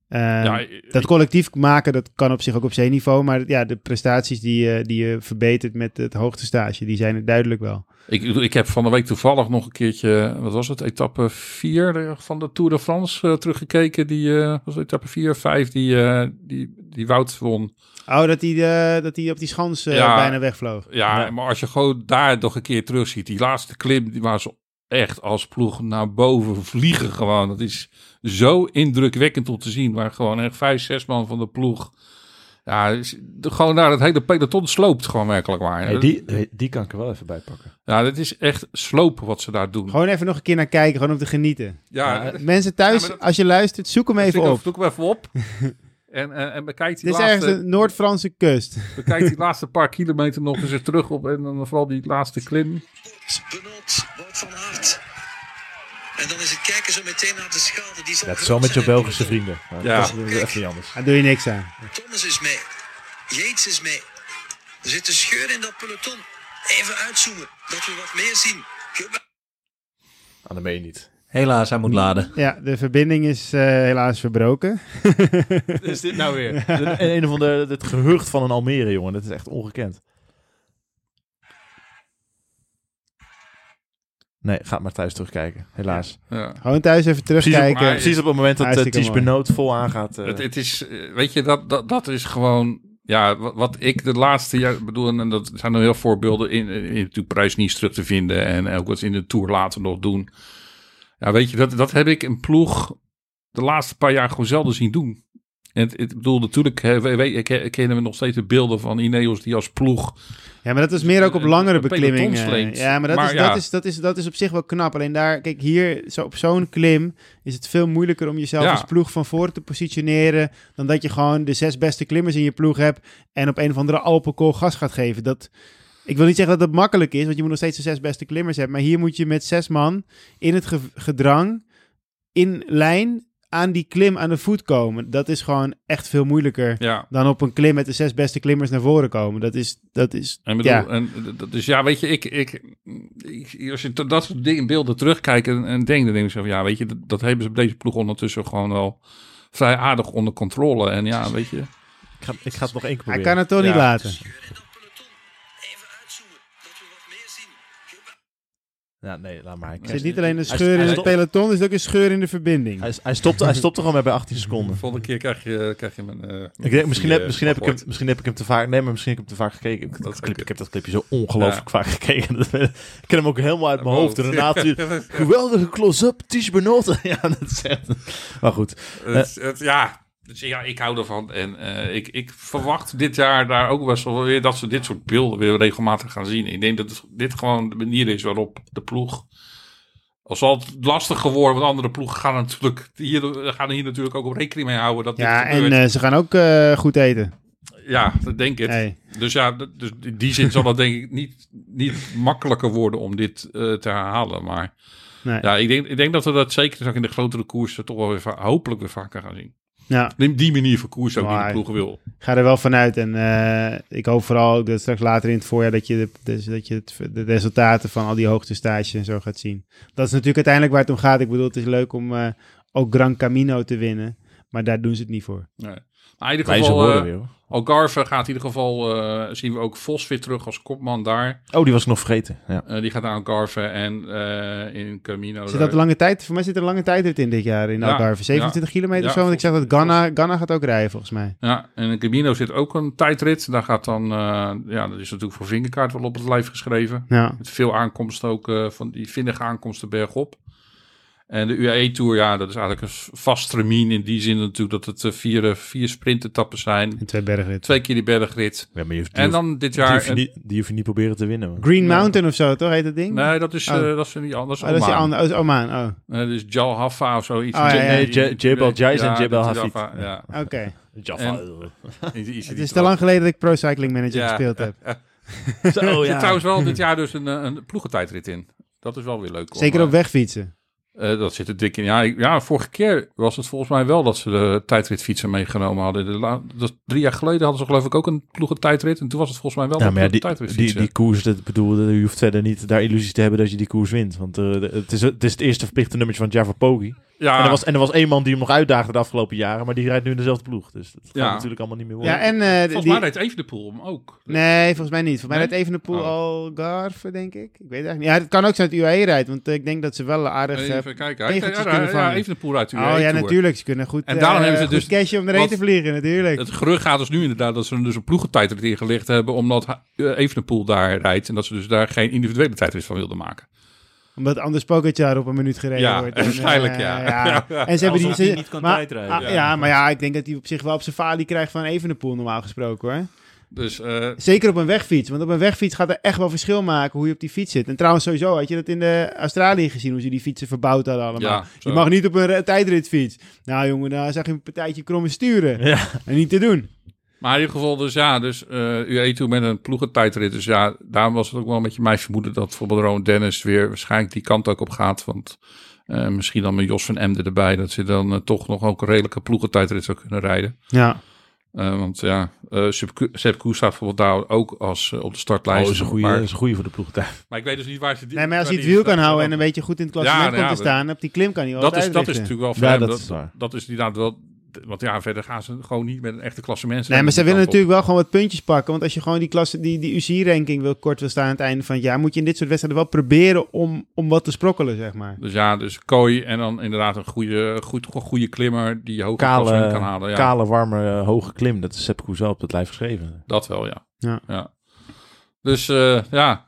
Eh, ja, dat collectief maken, dat kan op zich ook op zeeniveau. Maar ja, de prestaties die, je- die je verbetert met het hoogtestage, die zijn er duidelijk wel. Ik, ik heb van de week toevallig nog een keertje, wat was het, etappe 4 van de Tour de France eh, teruggekeken. Die eh, was het etappe 4 of 5 die, eh, die, die Wout won. Oh, dat hij eh, dat hij op die schans eh, Ja. bijna wegvloog. Ja, Ja. maar als je gewoon daar nog een keer terug ziet, die laatste klim, die was echt als ploeg naar boven vliegen gewoon. Dat is zo indrukwekkend om te zien, waar gewoon echt vijf, zes man van de ploeg, ja, gewoon daar het hele peloton sloopt gewoon werkelijk waar. Hey, die, hey, die kan ik er wel even bij pakken. Ja, dat is echt slopen wat ze daar doen. Gewoon even nog een keer naar kijken, gewoon om te genieten. ja, Ja, Mensen thuis, Ja, maar dat- als je luistert, zoek hem even op. Zoek hem even op. en, en, en bekijk die, Dit is ergens laatste, de Noord-Franse kust. bekijk die laatste paar kilometer nog eens terug op. En dan vooral die laatste klim. Benoot, Wout van Aert. En dan is het kijken zo meteen naar de schade. Die zal Ja, het is wel met je Belgische vrienden. Maar Ja. Dat is even niet anders. Daar doe je niks aan. Thomas is mee. Yates is mee. Er zit een scheur in dat peloton. Even uitzoomen, dat we wat meer zien. Ge- Ah, dat meen je niet. Helaas, hij moet laden. Ja, de verbinding is eh, helaas verbroken. Is dit nou weer? een, een van de, het gehucht van een Almere, jongen. Dat is echt ongekend. Nee, ga maar thuis terugkijken. Helaas. Ja. Gewoon thuis even Precies, op, terugkijken. precies op het moment dat uh, Ties. Benoot vol aangaat. eh, Het, het is, weet je, dat, dat, dat is gewoon. Ja, wat, wat ik de laatste jaar bedoel, en dat zijn er heel voorbeelden in, in, in natuurlijk Parijs niet terug te vinden en ook wat ze in de Tour later nog doen. Ja, weet je, dat, dat heb ik een ploeg de laatste paar jaar gewoon zelden zien doen. En het, het- ik bedoel, natuurlijk hè, we, we, ke- kennen we nog steeds de beelden van Ineos die als ploeg Ja, maar dat is meer ook op Een- langere beklimmingen. Ja, maar, dat, Maar is, ja. Dat, is, dat, is, dat is op zich wel knap. Alleen daar, kijk, hier zo op zo'n klim is het veel moeilijker om jezelf Ja. als ploeg van voren te positioneren. Dan dat je gewoon de zes beste klimmers in je ploeg hebt en op een of andere Alpenkool gas gaat geven. Dat, ik wil niet zeggen dat dat makkelijk is, want je moet nog steeds de zes beste klimmers hebben. Maar hier moet je met zes man in het ge- gedrang, in lijn, aan die klim aan de voet komen. Dat is gewoon echt veel moeilijker Ja. dan op een klim met de zes beste klimmers naar voren komen. Dat is, dat is En bedoel, ja. en, dus ja, weet je, ik, ik, ik- als je dat soort dingen, beelden terugkijkt en, en denkt, dan denk ik zo van, ja, weet je, dat, dat hebben ze op deze ploeg ondertussen gewoon wel vrij aardig onder controle. En ja, weet je, ik, ga, ik ga het nog één keer Hij proberen. kan het toch Ja. niet laten. Ja, nee, laat maar. Er zit niet alleen een Hij- scheur in het peloton, er is ook een scheur in de verbinding. Hij, hij, stopte, hij stopte gewoon bij 18 seconden. volgende keer krijg je, krijg je mijn... eh, Ik denk, misschien, die, heb, eh, misschien, heb ik hem, misschien heb ik hem te vaak... Nee, maar misschien heb ik hem te vaak gekeken. Ik, dat zou clip, ik heb dat clipje zo ongelooflijk vaak gekeken. Ik ken hem ook helemaal uit mijn hoofd. En daarna. Geweldige close-up, Ties Benoot. ja, dat is echt... Maar goed. Het, het- ja, dus ja, ik hou ervan. En eh, ik, ik verwacht dit jaar daar ook best wel weer dat ze dit soort beelden weer regelmatig gaan zien. Ik denk dat dit gewoon de manier is waarop de ploeg. Al zal het lastig geworden, want andere ploegen gaan, natuurlijk, hier, gaan hier natuurlijk ook op rekening mee houden dat Ja, dit en eh, ze gaan ook eh, goed eten. ja, dat denk ik. Hey. Dus ja, dus in die zin zal het denk ik niet, niet makkelijker worden om dit te herhalen. Maar Nee. ja, ik denk, ik denk dat we dat zeker ook in de grotere koersen toch wel weer hopelijk weer vaker gaan zien. Ja, Die, die manier van koers ook die de Maar- ploeg wil. ga er wel vanuit. En eh, ik hoop vooral dat straks later in het voorjaar dat je, de, dus dat je het, de resultaten van al die hoogtestages en zo gaat zien. Dat is natuurlijk uiteindelijk waar het om gaat. Ik bedoel, het is leuk om, eh, ook Gran Camino te winnen. Maar daar doen ze het niet voor. Nee. Maar in ieder Wijze geval, eh, weer. hoor. Algarve gaat in ieder geval, eh, zien we ook Vos weer terug als kopman daar. Oh, die was ik nog vergeten. Ja. Eh, die gaat naar Algarve en eh, in Camino. Zit dat een lange tijd? Voor mij zit er een lange tijd in dit jaar in Ja, Algarve. 27 kilometer of zo. Want ik zag dat Ghana, Ghana gaat ook rijden volgens mij. Ja, en in Camino zit ook een tijdrit. Daar gaat dan, eh, ja, dat is natuurlijk voor Vingerkaart wel op het lijf geschreven. Ja. Met veel aankomsten ook, eh, van die vinnige aankomsten bergop. En de UAE Tour, ja, dat is eigenlijk een vast termijn in die zin natuurlijk dat het eh, vier, eh, vier sprintetappen zijn. En twee bergritten. Twee keer die bergrit. Ja, maar je hoeft, die En hoeft- dan dit die jaar... hoef je een- niet, die hoef je niet proberen te winnen. man. Green Mountain of zo, toch heet dat ding? Nee, dat is, Oh. eh, dat is niet anders. Oh, dat is die andere. Oh, dat is Oman. Oh, dat is Jal Haffa of zoiets. Oh, ja, ja. Nee, Jebel Jais en Jebel Hafid. Ja. oké. Jaffa. Het is te lang geleden dat ik Pro Cycling Manager Ja. gespeeld heb. Zo, Er ja. zit trouwens wel dit jaar dus een, een ploegentijdrit in. Dat is wel weer leuk. om, Zeker op wegfietsen. Eh, dat zit er dik in. Ja, ik- ja, vorige keer was het volgens mij wel dat ze de tijdritfietsen meegenomen hadden. De la- dat, drie jaar geleden hadden ze geloof ik ook een ploegentijdrit. En toen was het volgens mij wel Ja, maar ja, die, ploegentijdritfietsen. die, die koers, dat bedoel, je hoeft verder niet daar illusies te hebben dat je die koers wint. Want eh, het, is, het is het eerste verplichte nummertje van Java Poggi. Ja, En, er was, en er was één man die hem nog uitdaagde de afgelopen jaren, maar die rijdt nu in dezelfde ploeg. Dus dat gaat Ja. natuurlijk allemaal niet meer worden. Ja, en eh, volgens die- mij reed even de pool hem ook. Nee, volgens mij niet. Volgens mij Nee? rijdt even de pool Oh. Algarve, denk ik. Ik weet het eigenlijk niet. Ja, het kan ook zijn dat UAE rijdt, want eh, ik denk dat ze wel aardig... eh, Even kijken. Hij, kunnen ja, vangen. even de pool uit de oh UAE ja, Tour. natuurlijk. Ze kunnen goed, En daarom eh, hebben ze dus- cashje om erheen te vliegen, natuurlijk. Het gerucht gaat dus nu inderdaad dat ze er dus een ploegentijdrit ingelegd hebben. Omdat uh, Evenepoel daar rijdt. En dat ze dus daar geen individuele tijdrit van wilden maken. Omdat anders Pogacar op een minuut gereden Ja, wordt. En, waarschijnlijk, eh, ja. ja. Ja. En ze hebben die... Ze- niet kan maar, tijdrijden. ah, Ja. ja. maar ja, ik denk dat hij op zich wel op zijn falie krijgt van Evenepoel normaal gesproken, hoor. Dus eh, Zeker op een wegfiets. Want op een wegfiets gaat er echt wel verschil maken hoe je op die fiets zit. En trouwens sowieso had je dat in de Australië gezien, hoe ze die fietsen verbouwd hadden allemaal. Ja, je mag niet op een tijdritfiets. Nou jongen, daar zag je een partijtje kromme sturen. Ja. En niet te doen. Maar in ieder geval, dus ja, dus eh UAE Tour met een ploegentijdrit. Dus ja, daarom was het ook wel een beetje mijn vermoeden dat bijvoorbeeld Rowan Dennis weer waarschijnlijk die kant ook op gaat. Want eh, misschien dan met Jos van Emden erbij, dat ze dan eh, toch nog ook een redelijke ploegentijdrit zou kunnen rijden. Ja. Eh, want ja, eh Sepp Koes staat bijvoorbeeld daar ook als op de Oh, startlijst. dat is een goede, maar, is een goede voor de ploegtijd. maar ik weet dus niet waar ze die... Nee, maar als hij het wiel kan houden en een beetje goed in het klassement Ja, nou komt ja, te staan, op die klim kan hij wel dat is, dat is natuurlijk wel voor Ja, dat Dat, is dat, waar. is inderdaad wel... Want ja, verder gaan ze gewoon niet met een echte klassement. Nee, maar ze willen natuurlijk wel gewoon wat puntjes pakken. Want als je gewoon die, klasse, die, die UCI-ranking wil, kort wil staan aan het einde van het jaar, moet je in dit soort wedstrijden wel proberen om, om wat te sprokkelen, zeg maar. Dus ja, dus kooi en dan inderdaad een goede, goed, goede klimmer die je hoog klassement Kale, kan halen. Ja, kale warme, eh, hoge klim. Dat is Sepp wel op het lijf geschreven. dat wel, ja. Ja. Dus eh, ja.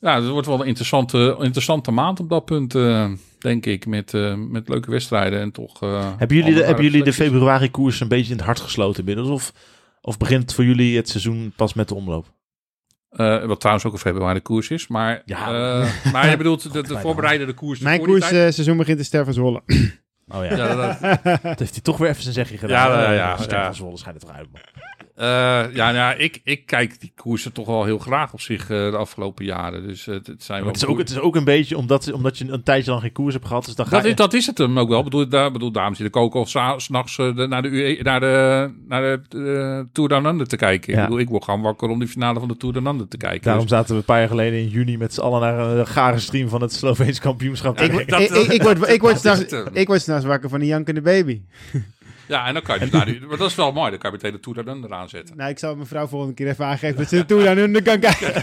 Ja, het wordt wel een interessante, interessante maand op dat punt, eh, denk ik. Met, eh, met leuke wedstrijden en toch... eh, Hebben jullie, de, hebben jullie de februari koers een beetje in het hart gesloten inmiddels? Of, of begint voor jullie het seizoen pas met de omloop? Eh, wat trouwens ook een februari koers is. Maar, Ja. eh, maar je bedoelt de, de voorbereidende koers. Mijn koersseizoen begint in Ster van Zwolle. Oh ja, Ja, dat, dat heeft hij toch weer even zijn zegje gedaan. Ja, ja, ja, Ster van Zwolle schijnt het eruit. man. Eh, ja, nou, ik, ik kijk die koersen toch wel heel graag op zich eh, de afgelopen jaren. Dus eh, het, het zijn wel het, is ook, het is ook een beetje omdat, omdat je een tijdje lang geen koers hebt gehad. Dus dan ga Dat je... is, dat is het hem ook wel. Bedoel, daar, bedoel, daarom zit ik ook al s'nachts uh, naar de, UE, naar de, naar de Tour Down Under te kijken. Ja. Ik bedoel, ik word gewoon wakker om die finale van de Tour Down Under te kijken. Daarom Dus zaten we een paar jaar geleden in juni met z'n allen naar een gare stream van het Sloveens kampioenschap. Ik, ik, ik, ik word, ik, word s'nachts- ik word wakker van een jankende baby. Ja, en dan kan je dus naar die, maar dat is wel mooi. Dan kan je meteen de Tour Down Under aanzetten. Nou, ik zal mijn vrouw volgende keer even aangeven dat ze de Tour hun kan kijken.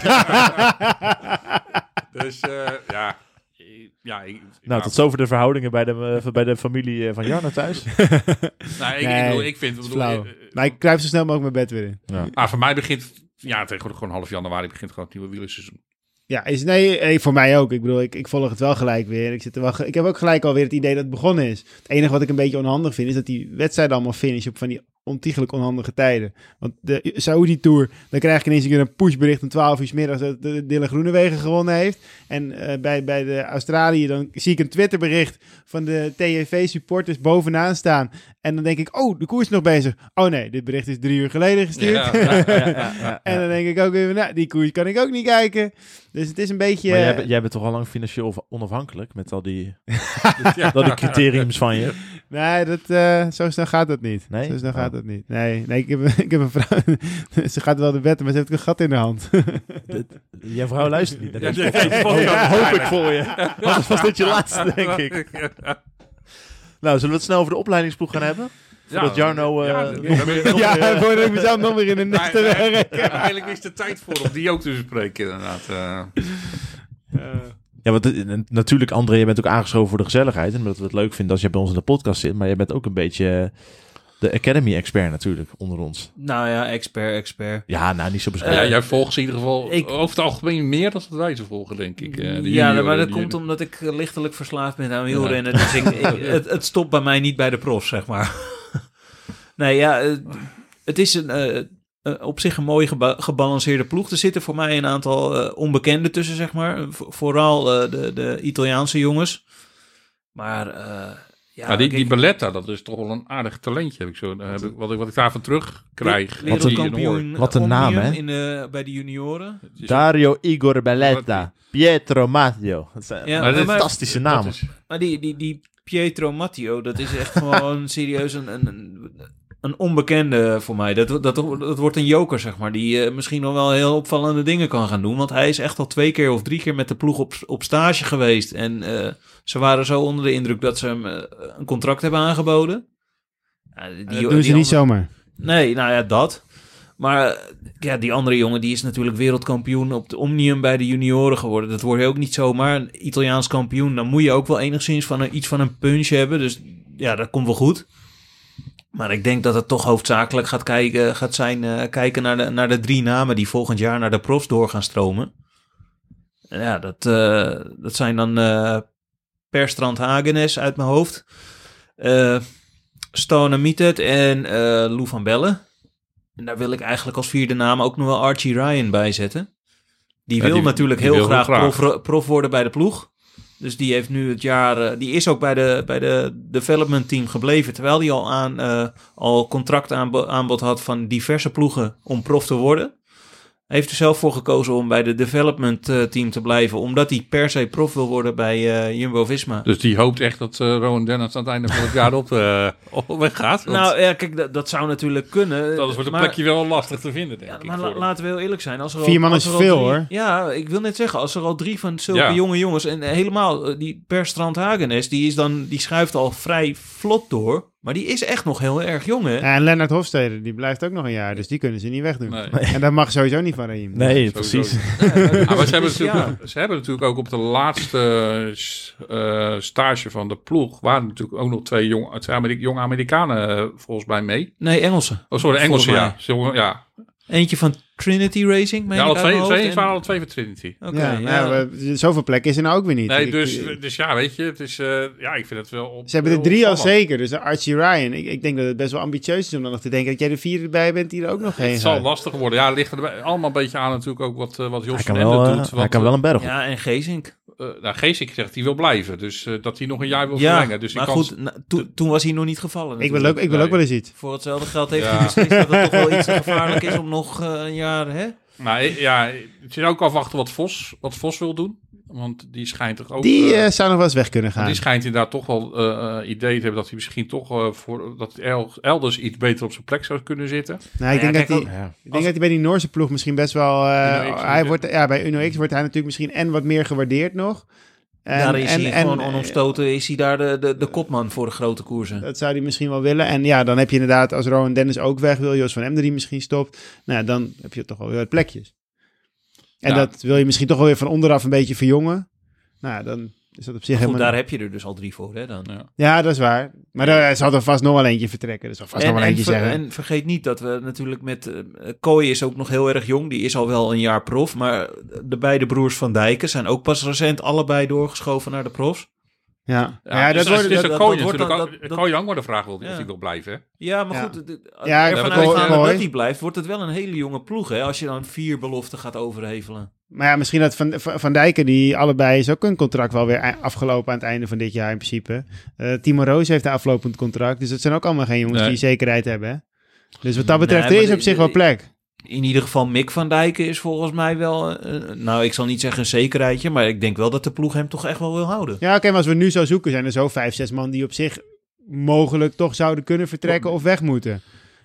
Dus eh, ja... ik- Ja, ik, Nou, tot zover de verhoudingen bij de, eh, bij de familie eh, van Jarno thuis. nou, ik, Nee, ik, bedoel, ik vind... Is bedoel, flauw. Maar ik kruip zo snel mogelijk mijn bed weer in. Ja. Maar voor mij begint... Ja, tegenwoordig gewoon half januari begint gewoon het nieuwe wielerseizoen. Ja, is, nee, eh, voor mij ook. Ik bedoel, ik, ik volg het wel gelijk weer. Ik, zit er wel, ik heb ook gelijk alweer het idee dat het begonnen is. Het enige wat ik een beetje onhandig vind, is dat die wedstrijden allemaal finishen op van die ontiegelijk onhandige tijden. Want de Saudi Tour, dan krijg ik ineens een keer een pushbericht om 12 uur 's middags dat de Dylan Groenewegen gewonnen heeft. En eh, bij, bij de Australië, dan zie ik een Twitterbericht van de TFV supporters bovenaan staan. En dan denk ik, oh, de koers is nog bezig. Oh nee, dit bericht is drie uur geleden gestuurd. Ja. Ja, ja, ja, ja. En dan denk ik ook even, nou, die koers kan ik ook niet kijken. Dus het is een beetje... Maar jij, bent- jij bent toch al lang financieel onafhankelijk met al die, al die criteriums van je. Nee, dat, eh, zo snel gaat dat niet. Nee? Zo snel Oh. gaat dat niet. Nee, nee ik, heb, ik heb een vrouw. ze gaat wel de bed, maar ze heeft een gat in de hand. Jouw vrouw luistert niet Ja. Dat hoop ik voor je. Anders was dit je laatste, denk ik. Nou, zullen we het snel over de opleidingsploeg gaan hebben? Voordat Jarno... eh, ja, nog dat- meer- dat- nog Ja, meer- voordat ik mezelf nog weer in een net te werken. ja, Eigenlijk is de tijd voor om die ook te bespreken, inderdaad. eh. Ja, want eh, natuurlijk, André, je bent ook aangeschoven voor de gezelligheid. En omdat we het leuk vinden als je bij ons in de podcast zit. Maar jij bent ook een beetje de Academy-expert natuurlijk, onder ons. Nou ja, expert, expert. Ja, nou, niet zo ja, beschreven. jij volgt ze in ieder geval ik- over het algemeen meer dan dat wij ze volgen, denk ik. eh, de ja, junioren, maar dat die- komt omdat ik eh, lichtelijk verslaafd ben aan wielrennen. Dus ik, ik- het, het stopt bij mij niet bij de profs, zeg maar. nee, ja, het is een, op zich een mooi geba- gebalanceerde ploeg. Er zitten voor mij een aantal eh, onbekenden tussen, zeg maar. V- vooral eh, de, de Italiaanse jongens. Maar eh, ja, Ja, die, die Balletta, dat is toch wel een aardig talentje, heb ik zo, heb ik, wat, ik, wat ik daarvan terug krijg. Wat een- wat een naam, hè? In de, bij de junioren. Dario Igor Belletta. Pietro Matteo. Dat zijn Ja, Maar dit- maar- fantastische is- Maar die, die, die Pietro Matteo, dat is echt gewoon serieus een, een, een, een onbekende voor mij. Dat, dat, dat wordt een joker, zeg maar, die eh, misschien nog wel heel opvallende dingen kan gaan doen. Want hij is echt al twee keer of drie keer met de ploeg op, op stage geweest. En eh, ze waren zo onder de indruk dat ze hem eh, een contract hebben aangeboden. Ja, die- Dat die doen ze niet andere- zomaar. Nee, nou ja, dat. Maar ja, die andere jongen die is natuurlijk wereldkampioen op de Omnium bij de junioren geworden. Dat word je ook niet zomaar. Een Italiaans kampioen, dan moet je ook wel enigszins van een, iets van een punch hebben. Dus ja, dat komt wel goed. Maar ik denk dat het toch hoofdzakelijk gaat, kijken, gaat zijn eh, kijken naar de, naar de drie namen die volgend jaar naar de profs door gaan stromen. En ja, dat, eh, dat zijn dan eh Per Strand Hagenes uit mijn hoofd. eh Stone Mietet en Lou van Bellen. En daar wil ik eigenlijk als vierde naam ook nog wel Archie Ryan bij zetten. Die Ja, wil die- natuurlijk die heel wil graag, graag. Prof, prof worden bij de ploeg. Dus die heeft nu het jaar, eh, die is ook bij de, bij de development team gebleven. Terwijl hij al, aan, eh, al contractaanbod had van diverse ploegen om prof te worden. Hij heeft er zelf voor gekozen om bij de development eh, team te blijven. Omdat hij per se prof wil worden bij eh, Jumbo-Visma. Dus die hoopt echt dat eh Rowan Dennis aan het einde van het jaar op, eh op weggaat. Want Nou ja, kijk, dat, dat zou natuurlijk kunnen. dat wordt een maar- plekje wel lastig te vinden, denk Ja, ik. maar voor la- laten we heel eerlijk zijn. Als er Vier al, man als is er veel, drie- hoor. Ja, ik wil net zeggen, als er al drie van zulke Ja. jonge jongens... en helemaal die Per Strand Hagenes, die, is dan, die schuift al vrij vlot door. Maar die is echt nog heel erg jong, hè? En Lennart Hofstede, die blijft ook nog een jaar. Dus die kunnen ze niet wegdoen. Nee. En dat mag sowieso niet van Raheem. Nee, precies. Maar ze hebben, ja. natuurlijk, ze hebben natuurlijk ook op de laatste eh, stage van de ploeg... waren natuurlijk ook nog twee jong, twee Amerikanen eh, volgens mij mee. Nee, Engelsen. Oh, sorry, Engelsen, ja. Ja. Eentje van Trinity Racing, Ja, ik alle twee, mijn twee, En- alle twee van Trinity. Oké, ja, ja. nou, we- zoveel plekken is er nou ook weer niet. Nee, dus, ik- dus ja, weet je, het is, eh, ja, ik vind het wel... Op, ze hebben er drie al zeker. Dus Archie Ryan. Ik, ik denk dat het best wel ambitieus is om dan nog te denken dat jij de vierde erbij bent die er ook nog heen Het zal lastig worden. Ja, het ligt er allemaal een beetje aan natuurlijk ook wat, eh, wat Jos Hij van kan wel, Ende eh, doet. hij Want, kan wel een berg. Ja, en Geesink. Eh, nou, Geesink zegt hij wil blijven. Dus eh, dat hij nog een jaar wil Ja, verlengen. Dus maar kans- goed, na- toen- toen was hij nog niet gevallen Ik wil, ook, ik wil ook wel eens iets. Voor hetzelfde geld heeft Ja. hij beslist dat het toch wel iets gevaarlijk is om nog eh, een jaar, hè? Maar ja, het is ook afwachten wat Vos, wat Vos wil doen. Want die schijnt toch ook... Die eh, eh, zou nog wel eens weg kunnen gaan. die schijnt inderdaad toch wel eh, eh, idee te hebben dat hij misschien toch eh, voor dat el- elders iets beter op zijn plek zou kunnen zitten. Nou, ik Ja, denk, dat, hij, Ja. ik denk dat hij bij die Noorse ploeg misschien best wel... eh, hij wordt, ja, bij Uno X wordt hij natuurlijk misschien en wat meer gewaardeerd nog. En, daar is en- hij en- gewoon onomstoten, is hij daar de, de, de kopman voor de grote koersen. Dat zou hij misschien wel willen. En ja, dan heb je inderdaad, als Rowan Dennis ook weg wil, Jos van Emden die misschien stopt. Nou, ja, dan heb je toch wel weer wat plekjes. En Ja. dat wil je misschien toch wel weer van onderaf een beetje verjongen. Nou, ja, dan is dat op zich Goed, helemaal... daar heb je er dus al drie voor, hè, dan. Ja. Ja, dat is waar. Maar er zal er vast nog wel eentje vertrekken. Er zal vast nog wel en, eentje ver- zeggen. en vergeet niet dat we natuurlijk met... eh Kooi is ook nog heel erg jong. Die is al wel een jaar prof. Maar de beide broers van Dijken zijn ook pas recent allebei doorgeschoven naar de profs. Ja. Ja, Ja, dus dat wordt... is dat- wordt dan- ook. dat- dat- Kooi ook maar de vraag wil Ja. of hij wil blijven. Hè? Ja, maar Ja. goed, Ja, ervan mooi. dat hij blijft, wordt het wel een hele jonge ploeg, hè? Als je dan vier beloften gaat overhevelen. Maar ja, misschien dat Van, Van Dijken, die allebei is ook een contract wel weer afgelopen aan het einde van dit jaar in principe. Eh, Timo Roos heeft een aflopend contract. Dus dat zijn ook allemaal geen jongens Nee. die zekerheid hebben. Hè? Dus wat dat betreft, Nee, er is op de- zich wel de- plek. In ieder geval Mick van Dijken is volgens mij wel... eh, nou, ik zal niet zeggen een zekerheidje, maar ik denk wel dat de ploeg hem toch echt wel wil houden. Ja, oké, maar als we nu zo zoeken, zijn er zo vijf, zes man die op zich mogelijk toch zouden kunnen vertrekken of weg moeten.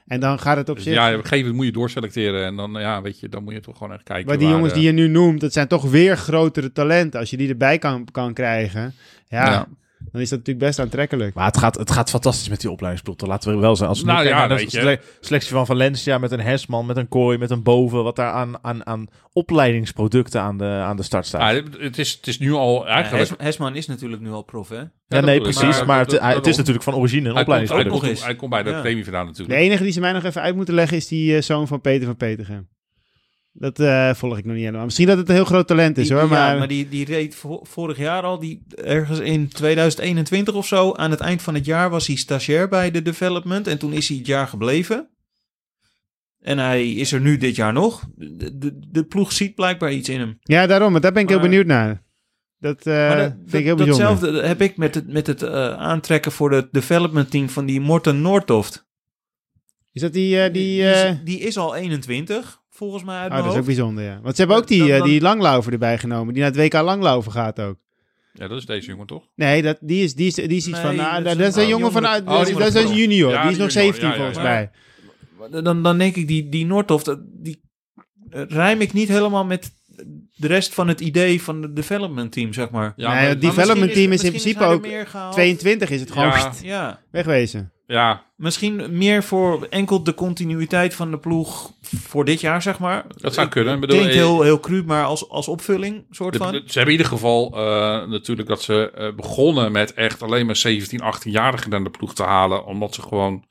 En dan gaat het op Dus zich... ja, op een gegeven moment moet je doorselecteren. En dan, ja, weet je, dan moet je toch gewoon echt kijken. maar die waar, jongens eh, die je nu noemt, dat zijn toch weer grotere talenten. Als je die erbij kan, kan krijgen, ja, Ja. Dan is dat natuurlijk best aantrekkelijk. Maar het gaat, het gaat fantastisch met die opleidingsploeg. toch? Laten we wel zijn. Als we nu Nou kijken ja, de weet je. sele- selectie van Valencia met een Hesman, met een Kooi, met een Boven. Wat daar aan, aan, aan opleidingsproducten aan de, aan de start staat. Ja, het- is, het is nu al eigenlijk... Hes- Hesman is natuurlijk nu al prof, hè? ja, nee, precies. Maar Maar, het, is natuurlijk van origine een hij, opleidingsproduct. komt, hij komt bij de Ja. premie vandaan De natuurlijk. enige die ze mij nog even uit moeten leggen is die eh, zoon van Peter van Petergem. Dat eh, volg ik nog niet helemaal. Misschien dat het een heel groot talent is Die- hoor, maar... Ja, maar die, die reed vo- vorig jaar al, die, ergens in 2021 of zo, aan het eind van het jaar was hij stagiair bij de development. En toen is hij het jaar gebleven. En hij is er nu dit jaar nog. De, de, de ploeg ziet blijkbaar iets in hem. Ja, daarom. Maar daar ben ik heel benieuwd naar. Dat eh, Maar dat- vind ik heel bijzonder. Datzelfde heb ik met het, met het eh, aantrekken voor het development team van die Morten Noordhoft. Is dat die... die die, is, die is al 21, volgens mij uit Oh, mijn dat is ook bijzonder, ja. Want ze hebben ook die, Dan- eh, dan- die langlover erbij genomen. Die naar het WK langlover gaat ook. Ja, dat is deze jongen toch? Nee, dat, die, is, die, is, die is iets Nee, van... nou, dat is dat een- is een oh, jongen van... jongere- uit- oh, dat is- een junior. Ja, die is nog junior, 17 ja, ja, volgens ja. mij. Dan, dan denk ik, die, die Noordhoft, eh, die eh, rijm ik niet helemaal met de rest van het idee van het development team, zeg maar. Ja, Nee, maar- het development team is in principe ook... er meer gehaald. 22 is het gewoon Ja. pst, Ja, wegwezen. Ja, misschien meer voor enkel de continuïteit van de ploeg voor dit jaar, zeg maar. dat zou kunnen. Ik bedoel, klinkt eh, heel, heel cru, maar als, als opvulling, soort de- van. de- ze hebben in ieder geval eh, natuurlijk dat ze eh, begonnen met echt alleen maar 17, 18-jarigen naar de ploeg te halen. Omdat ze gewoon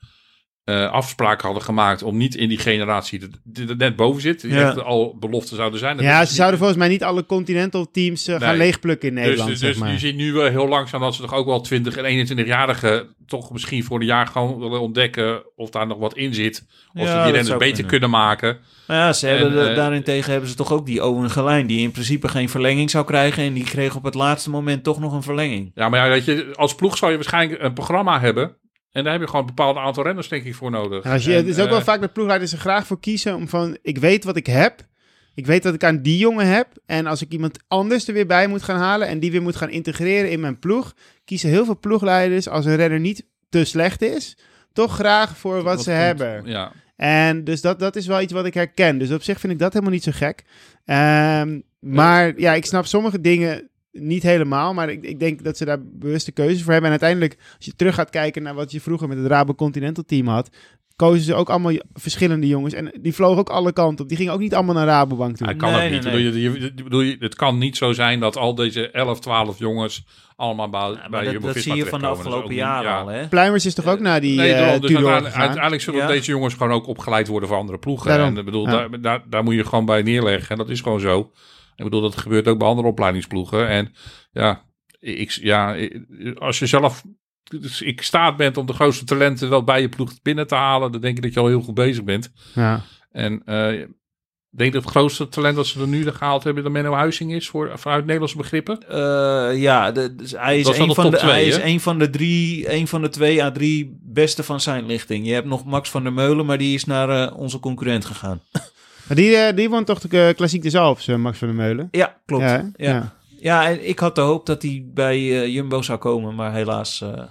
eh, afspraken hadden gemaakt om niet in die generatie die die er net boven zit. Die Ja. echt al belofte zouden zijn. Dat Ja, ze zouden volgens mij niet alle continental teams eh, gaan leegplukken in Nederland, dus, zeg dus maar. je ziet nu wel heel langzaam dat ze toch ook wel 20 en 21-jarigen toch misschien voor een jaar gewoon willen ontdekken of daar nog wat in zit. Of Ja, ze dat die renners beter kunnen. maken. Maar ja, ze hebben, En, de- eh, daarentegen hebben ze toch ook die Owen Gelijn, die in principe geen verlenging zou krijgen. En die kreeg op het laatste moment toch nog een verlenging. Ja, maar ja, weet je, als ploeg zou je waarschijnlijk een programma hebben. En daar heb je gewoon een bepaald aantal renners, denk ik, voor nodig. Als je, En, het is ook wel eh, vaak dat ploegleiders er graag voor kiezen om van... Ik weet wat ik heb. Ik weet wat ik aan die jongen heb. En als ik iemand anders er weer bij moet gaan halen... en die weer moet gaan integreren in mijn ploeg... kiezen heel veel ploegleiders als een renner niet te slecht is... toch graag voor wat, wat ze hebben. Ja, En dus dat, dat is wel iets wat ik herken. Dus op zich vind ik dat helemaal niet zo gek. Ehm, maar ja, ik snap sommige dingen niet helemaal. Maar ik, ik denk dat ze daar bewuste keuzes voor hebben. En uiteindelijk, als je terug gaat kijken naar wat je vroeger met het Rabo Continental team had... kozen ze ook allemaal verschillende jongens. En die vlogen ook alle kanten op. Die gingen ook niet allemaal naar Rabobank toe. hij kan Nee, ook niet. nee, Bedoel, je, je, je- bedoel, je, het kan niet zo zijn dat al deze 11, 12 jongens allemaal bij, Ja, bij dat, dat zie je van de. Dat afgelopen jaren ja. al, hè? Pluimers is toch ook naar die Nee, eh daarom. dus uiteindelijk, zullen Ja. deze jongens gewoon ook opgeleid worden voor andere ploegen. Daarom. En bedoel, Ja. daar, daar, daar moet je gewoon bij neerleggen. En dat is gewoon zo. Ik bedoel, dat gebeurt ook bij andere opleidingsploegen. En ja, ik, ja als je zelf dus ik staat bent om de grootste talenten wel bij je ploeg binnen te halen, dan denk ik dat je al heel goed bezig bent. Ja. En eh, ik denk dat het grootste talent dat ze er nu gehaald hebben, dat Menno Huizing is, voor, vanuit Nederlandse begrippen. Eh, ja, de, dus hij is, een de van de, twee, hij is een van de drie, een van de twee à drie beste van zijn lichting. Je hebt nog Max van der Meulen, maar die is naar eh, onze concurrent gegaan. Maar die, eh, die won toch de eh, Klassiek Alps, eh, Max van der Meulen? Ja, klopt. Ja, Ja, hè? ja. Ja. en ik had de hoop dat hij bij eh, Jumbo zou komen, maar helaas, eh,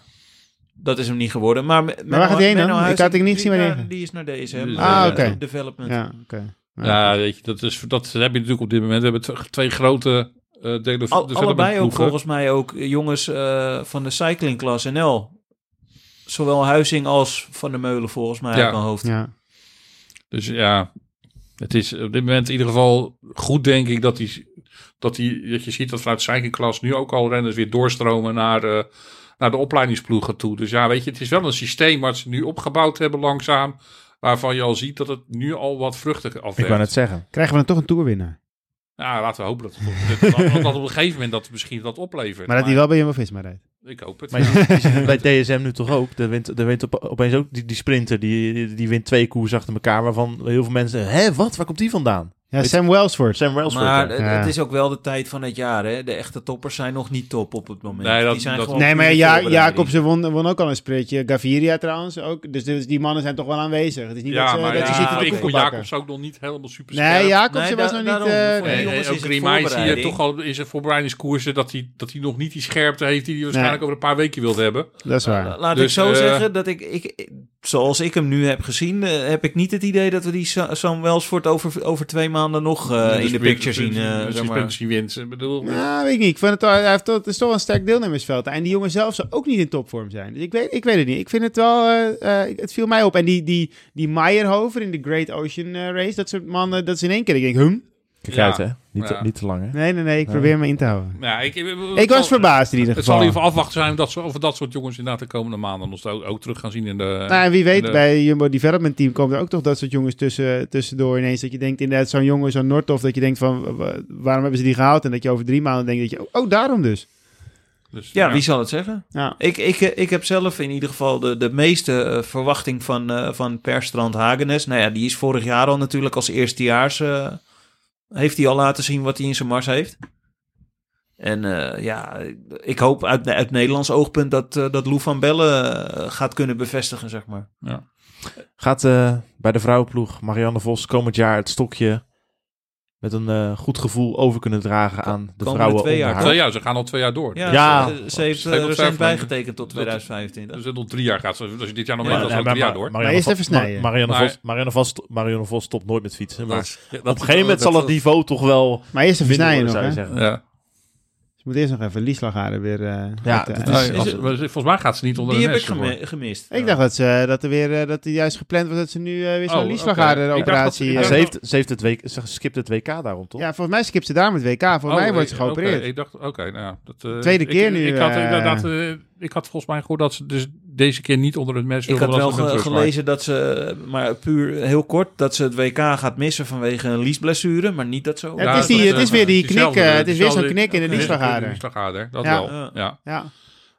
dat is hem niet geworden. Maar, me- waar gaat hij heen dan? Ik had ik niet gezien waar heen Die is naar deze. ah, eh, oké. Development. Ja, oké. Ja, weet je, dat, is, dat heb je natuurlijk op dit moment. We hebben twee grote eh delen van Al, de allebei ook volgens mij ook jongens eh, van de cyclingklas NL. Zowel Huizing als Van der Meulen volgens mij Ja. uit mijn hoofd. Ja. Dus ja, het is op dit moment in ieder geval goed, denk ik, dat, die, dat, die, dat je ziet dat vanuit cyclingklas nu ook al renners weer doorstromen naar, eh, naar de opleidingsploegen toe. Dus ja, weet je, het is wel een systeem wat ze nu opgebouwd hebben langzaam, waarvan je al ziet dat het nu al wat vruchten Ik afwerkt. wou net zeggen. Krijgen we dan toch een toerwinnaar? Ja, laten we hopen dat, het, dat, dat, dat op een gegeven moment dat misschien dat oplevert. Maar dat hij wel bij Jumbo-Visma rijdt. Ik hoop het. Maar je ziet, bij DSM nu toch ook. Er wint, er wint op, opeens ook die, die sprinter. Die, die, die wint twee koers achter elkaar. Waarvan heel veel mensen... Hé, wat? Waar komt die vandaan? Ja, Weet- Sam Wellsford. Sam Wellsford. Maar ja. het, is ook wel de tijd van het jaar. Hè? De echte toppers zijn nog niet top op het moment. Nee, dat- die zijn dat- gewoon Nee, maar ja. Jacobsen won, won ook al een sprintje. Gaviria trouwens ook. Dus, dus die mannen zijn toch wel aanwezig. Het is niet ja, dat ze, maar dat ze ja, zitten te ik vond. Jacobs ook nog niet helemaal super Nee, scherp. Jacobsen Nee, was da- nog niet... daarom. eh, Voor nee. ook zie je toch al in zijn voorbereidingskoersen dat hij, dat hij nog niet die scherpte heeft die hij waarschijnlijk Nee. over een paar weken wilde hebben. Dat is waar. Laat Dus, ik zo eh, zeggen dat ik, ik, zoals ik hem nu heb gezien, eh, heb ik niet het idee dat we die Sa- Sam Welsford over, over twee maanden nog eh, in de picture zien. eh, zeg maar. wint. Ik bedoel, Nou, weet ik niet. Ik vind het, wel, hij heeft, toch- het is toch een sterk deelnemersveld. En die jongen zelf zou ook niet in topvorm zijn. Dus ik weet, ik weet het niet. Ik vind het wel... eh, eh, het viel mij op. En die, die, die Meyerhofer in de Great Ocean eh, Race, dat soort mannen, dat is in één keer. Ik denk, hum? Kijk Ja. uit, hè? Niet, te, niet te lang, hè? Nee, nee, nee. Ik probeer me in te houden. ja, ik, Ik was verbaasd in ieder Het zal geval. even afwachten zijn dat, of dat soort jongens inderdaad de komende maanden nog ook, ook terug gaan zien in de... Nou, en wie weet, de- bij Jumbo Development Team komen er ook toch dat soort jongens tussen, tussendoor ineens. Dat je denkt, inderdaad, zo'n jongen, zo'n Nordhoff, dat je denkt van, wa- wa- waarom hebben ze die gehaald? En dat je over drie maanden denkt, dat je, oh, daarom dus. dus, Ja, wie zal het zeggen? Ja. Ik, ik, ik heb zelf in ieder geval de, de meeste eh, verwachting van, eh van Perstrand Hagenes. Nou ja, die is vorig jaar al natuurlijk als eerstejaars... eh, heeft hij al laten zien wat hij in zijn mars heeft. En eh, ja, ik hoop uit, uit Nederlands oogpunt dat, eh, dat Lou van Bellen eh, gaat kunnen bevestigen, zeg maar. Gaat eh, bij de vrouwenploeg Marianne Vos komend jaar het stokje met een eh, goed gevoel over kunnen dragen aan de komende vrouwen twee onder jaar, haar? Twee jaar, ze gaan al twee jaar door. Ja, Ja. Ze, ze heeft eh, heeft nog recent bijgetekend tot dat- 2025. Dus het nog drie jaar gaat. ze- Als je dit jaar nog Ja, meegaat, Nee, drie jaar door. Marianne Maar eerst even snijden. Ma- Marianne, Maar- Vos, Marianne, Vos, Marianne Vos stopt nooit met fietsen. Maar op een gegeven moment zal het niveau toch wel Maar eerst even snijden worden, nog, zou hè? je zeggen. Ja. Je moet eerst nog even Lies Lagaarde weer... eh, Ja, met, eh, is- als- volgens mij gaat ze niet onder Die de heb ik gemist. Ik dacht dat, ze, dat er weer eh, dat er juist gepland was dat ze nu eh, weer zo'n Oh, Lies oké. Lagaarde Ik dacht dat- operatie... ik Ja, eh, ze, heeft, ze, heeft het WK, ze skipt het WK daarom, toch? ja, volgens mij skipt ze daar met WK. Volgens Oh, mij wordt ze eh, geopereerd. oké, ik dacht, oké, nou ja. Dat, eh, Tweede keer ik, nu, Ik had, eh, inderdaad, eh, ik had volgens mij gehoord dat ze dus deze keer niet onder het mes Ik wilde. had wel gelezen dat ze, maar puur heel kort, dat ze het WK gaat missen vanwege een liesblessure, maar niet dat zo. Ja, het is die- het is weer die knik, eh, het is weer zo'n knik in de Liesslagader, dat Ja. wel. Ja. Ja. Ja.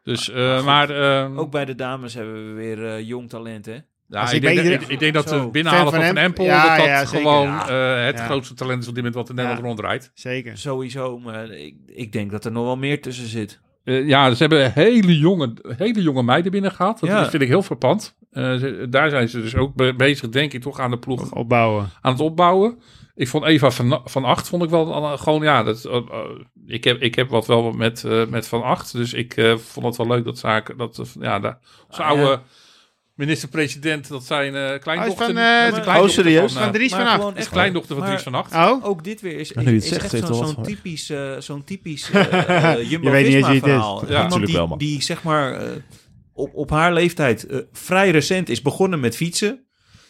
Dus, eh, maar... eh, Ook bij de dames hebben we weer eh, jong talent, hè? Ja, ik, ik denk, iedereen- ik, ik denk dat Zo. het binnenhalen van van Empel, Ja, dat dat ja, gewoon Ja. eh, het Ja. grootste talent is op dit moment wat in Nederland Ja. ronddraait. Zeker. Sowieso, maar ik, ik denk dat er nog wel meer tussen zit. Eh, ja, ze hebben hele jonge, hele jonge meiden binnengehaald. Dat Ja. vind ik heel verpand. Eh, ze- daar zijn ze dus ook be- bezig, denk ik, toch aan de ploeg Opbouwen. aan het opbouwen. Ik vond Eva van, van Acht vond ik wel gewoon, ja, dat, eh, ik, heb, ik heb wat wel met, met Van Acht. Dus ik vond het wel leuk dat zaken, dat, ja, de, onze Ah, oude ja. Minister-president, dat zijn eh kleindochter. van, die- eh, dat is de oh, serieus? Van, Van eh, Dries maar van Acht. gewoon is echt kleindochter van maar Dries van Acht. Oh? Ook dit weer is, is zegt, echt zo'n typisch, eh, zo'n typisch eh, eh, Je weet niet eens wie het is. Jumbo-Visma-verhaal. Ja, Iemand tuurlijk die, wel, man. die zeg maar eh, op, op haar leeftijd eh, vrij recent is begonnen met fietsen.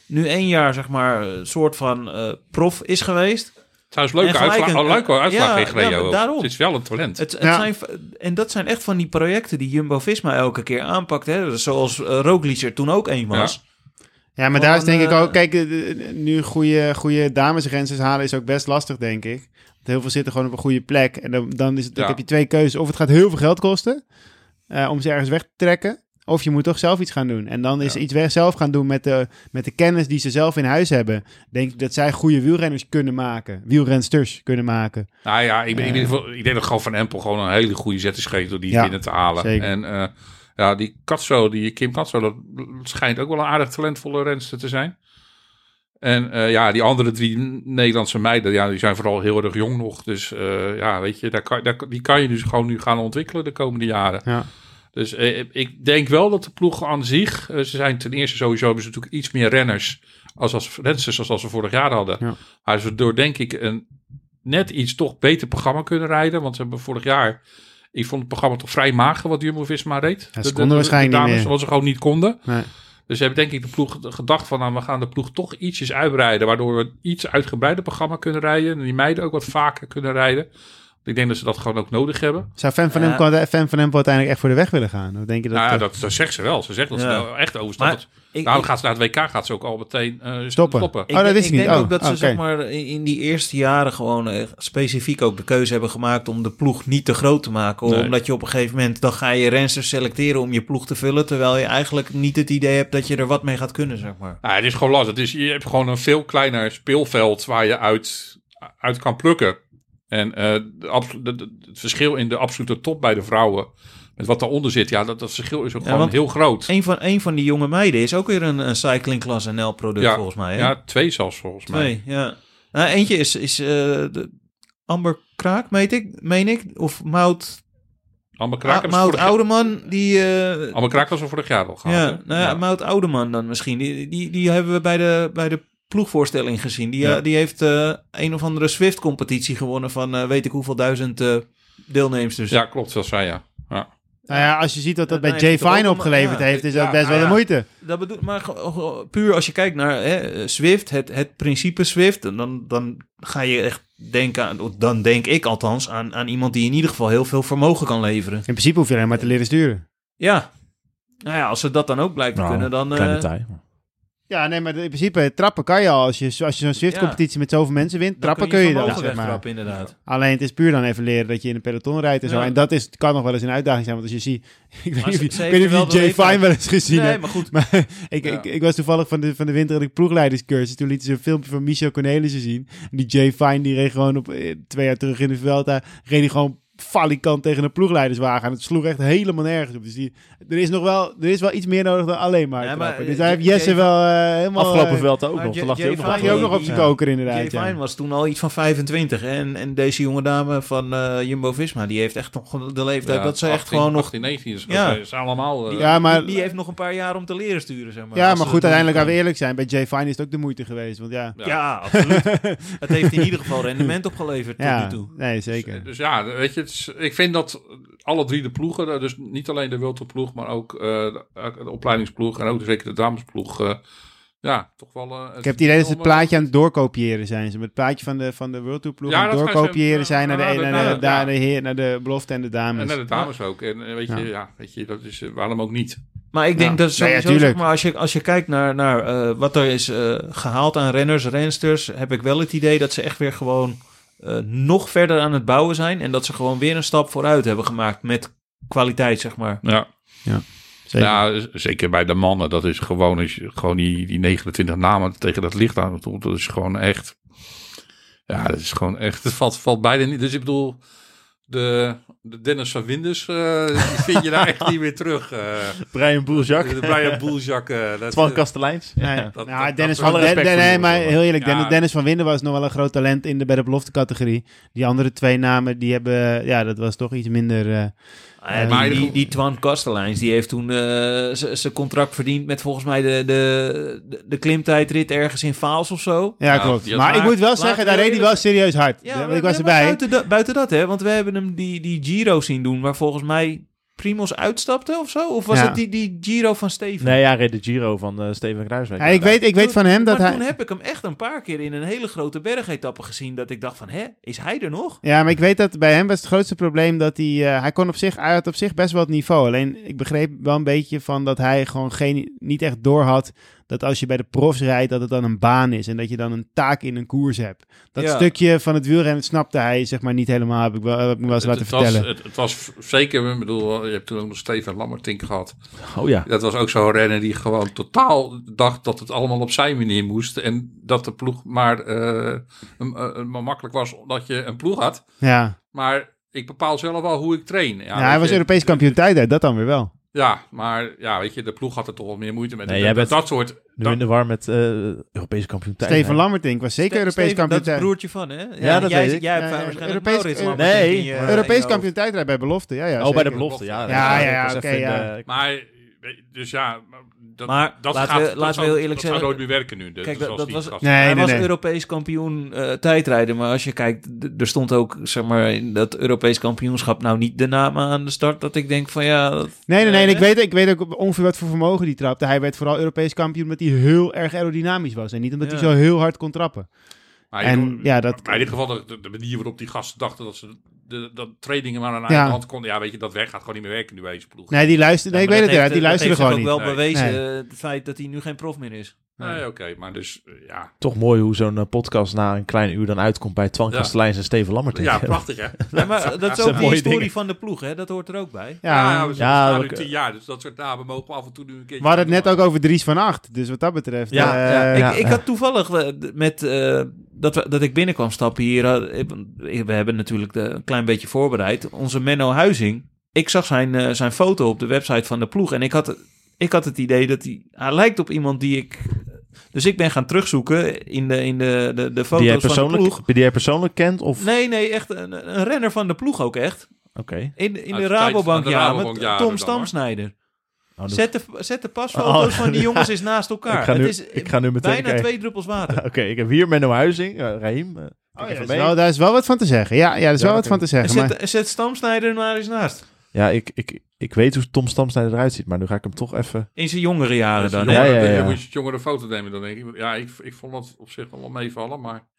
Nu één jaar zeg maar een soort van eh, prof is geweest. Trouwens, leuke gelijk uitslag, een- oh, leuke uitslag ja, heeft gereden ja, ook. daarom. Het is wel een talent. Het, het Ja. zijn, en dat zijn echt van die projecten die Jumbo-Visma elke keer aanpakt. Hè? Zoals uh, Roglic er toen ook één was. Ja, maar daar is denk ik Gewoon, ook... eh, Kijk, eh, eh, nu goede, goede damesrenses halen is ook best lastig, denk ik. Want heel veel zitten gewoon op een goede plek. En dan, dan, is het, dan Ja. heb je twee keuzes. Of het gaat heel veel geld kosten eh, om ze ergens weg te trekken. Of je moet toch zelf iets gaan doen. En dan is Ja. iets weg zelf gaan doen met de, met de kennis die ze zelf in huis hebben. Denk ik dat zij goede wielrenners kunnen maken. Wielrensters kunnen maken. Nou ja, ik, ben, in Eh. ik denk dat gewoon Van Empel gewoon een hele goede zet is gegeven door die Ja, binnen te halen. zeker. En eh, ja, die Katso, die Kim Katso, dat schijnt ook wel een aardig talentvolle renster te zijn. En eh, ja, die andere drie Nederlandse meiden, ja, die zijn vooral heel erg jong nog. Dus ja, weet je, daar kan, daar, die kan je dus gewoon nu gaan ontwikkelen de komende jaren. Ja. Dus eh, ik denk wel dat de ploeg aan zich, eh, ze zijn ten eerste sowieso hebben ze natuurlijk iets meer renners als als rensters als, als ze vorig jaar hadden. Ja. Maar ze door denk ik een net iets toch beter programma kunnen rijden, want ze hebben vorig jaar ik vond het programma toch vrij mager wat Jumbo-Visma reed. Ja, ze konden waarschijnlijk niet dames, meer. Wat ze gewoon niet konden. Nee. Dus ze hebben denk ik de ploeg gedacht van, nou, we gaan de ploeg toch ietsjes uitbreiden, waardoor we een iets uitgebreider programma kunnen rijden en die meiden ook wat vaker kunnen rijden. Ik denk dat ze dat gewoon ook nodig hebben. Zou Fan van, Fan van Empel uiteindelijk echt voor de weg willen gaan? Of denk je dat... nou ja, eh, dat, dat zegt ze wel. Ze zegt dat ze er echt overstappen. Maar ik, Daarom ik- gaat ze naar het WK gaat ze ook al meteen eh, Stoppen. stoppen. Ik, Oh, dat ik niet. denk Oh, ook dat ze oké. zeg maar, in, die eerste jaren gewoon eh, specifiek ook de keuze hebben gemaakt om de ploeg niet te groot te maken. Nee. Omdat je op een gegeven moment, dan ga je rensters selecteren om je ploeg te vullen. Terwijl je eigenlijk niet het idee hebt dat je er wat mee gaat kunnen, zeg maar. Nou, het is gewoon lastig. Het is, je hebt gewoon een veel kleiner speelveld waar je uit, uit kan plukken. En eh, de de- het verschil in de absolute top bij de vrouwen, met wat daaronder zit, ja, dat, dat verschil is ook Ja, gewoon heel groot. Een van, een van die jonge meiden is ook weer een, een Cycling Class NL product Ja, volgens mij. Hè? Ja, twee zelfs volgens mij. Twee, ja. Nou, eentje is, is eh, de Amber Kraak, meet ik, meen ik. Of Mout Alme Kraak ze Mout Oudeman, die... eh, Alme Kraak was er vorig jaar al gehad. ja, nou ja, Mout Oudeman dan misschien. Die, die, die hebben we bij de, bij de ploegvoorstelling gezien. Die, Ja. eh, die heeft eh, een of andere Swift-competitie gewonnen van eh, weet ik hoeveel duizend eh deelnemers. Dus. Ja, klopt, dat zei ja. ja. Nou ja, als je ziet wat dat Dan bij Jay Fine opgeleverd ja, heeft, is ja, dat best nou wel de ja. moeite. Dat bedoel, maar puur als je kijkt naar hè, Swift, het, het principe Swift, dan, dan ga je echt denken aan, dan denk ik althans, aan, aan iemand die in ieder geval heel veel vermogen kan leveren. In principe hoef je alleen maar te leren sturen. Ja. Nou ja, als ze dat dan ook blijkt te Nou, kunnen, dan... klein eh, detail. Ja, nee, maar in principe trappen kan je al. Als je, als je zo'n Swift-competitie met zoveel mensen wint, dan trappen kun je, dan. vermogen Zeg maar. wegtrappen, inderdaad. Alleen het is puur dan even leren dat je in een peloton rijdt en zo. En dat is, kan nog wel eens een uitdaging zijn. Want als je ziet... Ik weet niet of je, wel Jay Fine wel eens gezien Nee, maar goed. Maar ik, Ja. ik, ik was toevallig van de, van de winter had ik ploegleiderscursus. Toen lieten ze een filmpje van Michel Cornelissen zien. En die Jay Fine, die reed gewoon op eh, twee jaar terug in de Vuelta. Reed hij gewoon falikant tegen een ploegleiderswagen. En het sloeg echt helemaal nergens op. Dus die, er, is nog wel, er is wel iets meer nodig dan alleen maar Ja, maar, Dus daar heeft Jay Jesse wel eh, helemaal... Afgelopen eh, Vuelta ook nog. J- Toen lag hij ook Jay ook de- nog op zijn Ja. koker Jay inderdaad. ja. Fine was toen al iets van 25. Hè? En, en deze jonge dame van eh, Jumbo-Visma, die heeft echt nog de leeftijd Ja, dat ze echt 18, gewoon nog... 18, 19 is Ja. is allemaal... eh, Ja, maar- die, die heeft nog een paar jaar om te leren sturen, zeg maar. Ja, maar goed, uiteindelijk gaan we eerlijk zijn. Bij Jay Fine is het ook de moeite geweest. Want ja, Ja. Ja, absoluut. het heeft in ieder geval rendement opgeleverd tot ja nu toe. nee, zeker. Dus ja, weet je, het is- ik vind dat alle drie de ploegen, dus niet alleen de Wilterploeg, maar ook eh, de, de opleidingsploeg en ook zeker de damesploeg, eh, ja, toch wel... eh, Ik heb het idee dat ze het eh, plaatje aan het doorkopiëren zijn. Ze met het plaatje van de, van de World Tour ploeg Ja, aan het doorkopiëren zijn naar de, naar, de, ja, naar ja. de heer, naar de belofte en de dames. En naar de dames ook. En eh, weet je, Ja. ja, weet je, dat is, eh, waarom ook niet? Maar ik denk Ja. dat Nee, ja, sowieso, zeg maar, als je, als je kijkt naar, naar eh, wat er is eh, gehaald aan renners, rensters, heb ik wel het idee dat ze echt weer gewoon eh, nog verder aan het bouwen zijn. En dat ze gewoon weer een stap vooruit hebben gemaakt met kwaliteit, zeg maar. Ja. Zeker. Ja, zeker bij de mannen. Dat is gewoon, je gewoon die, die 29 namen tegen dat licht aan. Dat is gewoon echt. Ja, dat is gewoon echt. Het valt, valt bijna niet. Dus ik bedoel, de, de Dennis van Winders, eh, die vind je daar echt niet meer terug. eh Brian Boeljak. de Brian Boeljak. eh, dat, Twan Kasteleins. Nee, dat- nou, dat- Dennis dat- van nee, maar heel eerlijk, Ja. Dennis, Dennis van Winden was nog wel een groot talent in de bij de belofte categorie. Die andere twee namen, die hebben, ja, dat was toch iets minder. Ah ja, maar die, die, Twan Kasteleins, die heeft toen eh, zijn contract verdiend met volgens mij de, de, de, klimtijdrit ergens in Vaals of zo. ja, Ja, klopt. Maar ik moet wel zeggen, daar reed hij wel serieus hard. Ja, want ik was erbij. Buiten, dat- buiten dat, hè, want we hebben hem die, die Giro zien doen, waar volgens mij Primos uitstapte of zo? Of was Ja. het die, die Giro van Steven? Nee, ja, reed de Giro van eh, Steven Kruiswijk. Ja, ik, weet, ik weet van hem dat maar hij. toen heb ik hem echt een paar keer in een hele grote bergetappe gezien, dat ik dacht van, hè, is hij er nog? Ja, maar ik weet dat bij hem was het grootste probleem dat hij... eh, hij kon op zich, hij had op zich best wel het niveau. Alleen, ik begreep wel een beetje van dat hij gewoon geen, niet echt door had... dat als je bij de profs rijdt, dat het dan een baan is. En dat je dan een taak in een koers hebt. Dat Ja. stukje van het wielrennen snapte hij zeg maar niet helemaal, heb ik, wel, heb ik me wel eens laten het, het vertellen. Was, het, het was zeker, ik bedoel, je hebt toen ook nog Steven Lammertink gehad. Oh ja. Dat was ook zo'n renner die gewoon totaal dacht dat het allemaal op zijn manier moest. En dat de ploeg maar, eh, een- een- maar makkelijk was omdat je een ploeg had. ja, Maar ik bepaal zelf wel hoe ik train. Ja, ja, hij was je, Europees kampioen tijdrijd, dat dan weer wel. Ja, maar ja, weet je, de ploeg had er toch wel meer moeite met. Nee, jij dat, bent dat soort... Nu dat- in de war met eh Europese kampioen tijd. Steven Lammertink was zeker Ste- Europees Steven, kampioen Dat is broertje van, hè? Ja, dat jij, weet ik. Jij hebt Ja, waarschijnlijk Europees- Maurits Lammertink nee, in je- Europees kampioen tijdrijd bij belofte, ja, ja. oh, bij de belofte, ja. Ja, ja, oké, ja. eh, Maar, dus ja, dat, Maar dat laten gaat, we- dat laten we zou, heel eerlijk dat zou nooit meer werken nu. Dus Kijk, dat- was-. Nee, hij nee, was nee. Europees kampioen eh, tijdrijden. Maar als je kijkt, d- er stond ook zeg maar, in dat Europees kampioenschap nou niet de naam aan de start. Dat ik denk van ja. dat- Nee, nee, nee. eh, ik, weet, ik weet ook ongeveer wat voor vermogen die trapte. Hij werd vooral Europees kampioen omdat hij heel erg aerodynamisch was. En niet omdat Ja. hij zo heel hard kon trappen. Maar En, in- ja, dat- Maar in ieder geval de, de manier waarop die gasten dachten dat ze de, dat trainingen maar aan Ja. eigen hand konden. Ja, weet je, dat weg gaat gewoon niet meer werken nu bij deze ploeg. Nee, die luisterde. Nee, Ja, ik weet het dat inderdaad. Die dat gewoon heeft niet. ook Nee. wel bewezen, eh, het feit dat hij nu geen prof meer is. Nee, oké, maar dus eh, ja. Toch mooi hoe zo'n eh, podcast na een klein uur dan uitkomt bij Twan Ja. Kasteleins en Steven Lammert. Ja, prachtig hè. Ja, maar dat is ook die historie dingen. van de ploeg, hè? dat hoort er ook bij. Ja, we ja, ja, nu tien jaar, dus dat soort namen mogen we af en toe nu een keertje. we hadden het net ook over Dries van Acht. Dus wat dat betreft. Ja, eh, ja, ik, ja. ik had toevallig eh, met eh, dat, we, dat ik binnenkwam stappen hier. we hebben natuurlijk de, een klein beetje voorbereid. Onze Menno Huizing. Ik zag zijn, eh, zijn foto op de website van de ploeg. En ik had, ik had het idee dat hij. Hij lijkt op iemand die ik. Dus ik ben gaan terugzoeken in de, in de, de, de Die jij, foto's van de ploeg. persoonlijk, die jij persoonlijk kent? Of... Nee, nee, echt een, een renner van de ploeg ook echt. Oké. In, in de de Rabobank, ja, Rabobank Tom Stamsnijder. Oh, dat- Zet de, zet de pasfoto's Oh. van die jongens eens naast elkaar. Ik ga nu- het is ik ga nu meteen bijna kijken. twee druppels water. Oké, ik heb hier Menno Huizing, uh, Raheem. eh, Oh, ja, is wel, daar is wel wat van te zeggen. Ja, ja daar is Ja, wel wat van te En zeggen. Maar, zet, zet Stamsnijder er maar eens naast. Ja, ik, ik, ik weet hoe Tom Stamsnijder eruit ziet, maar nu ga ik hem toch even... In zijn jongere jaren dan. Dan hè? Ja, ja, ja. moet je het jongere foto nemen, dan denk ik. Ja, ik, ik vond dat op zich wel meevallen, maar...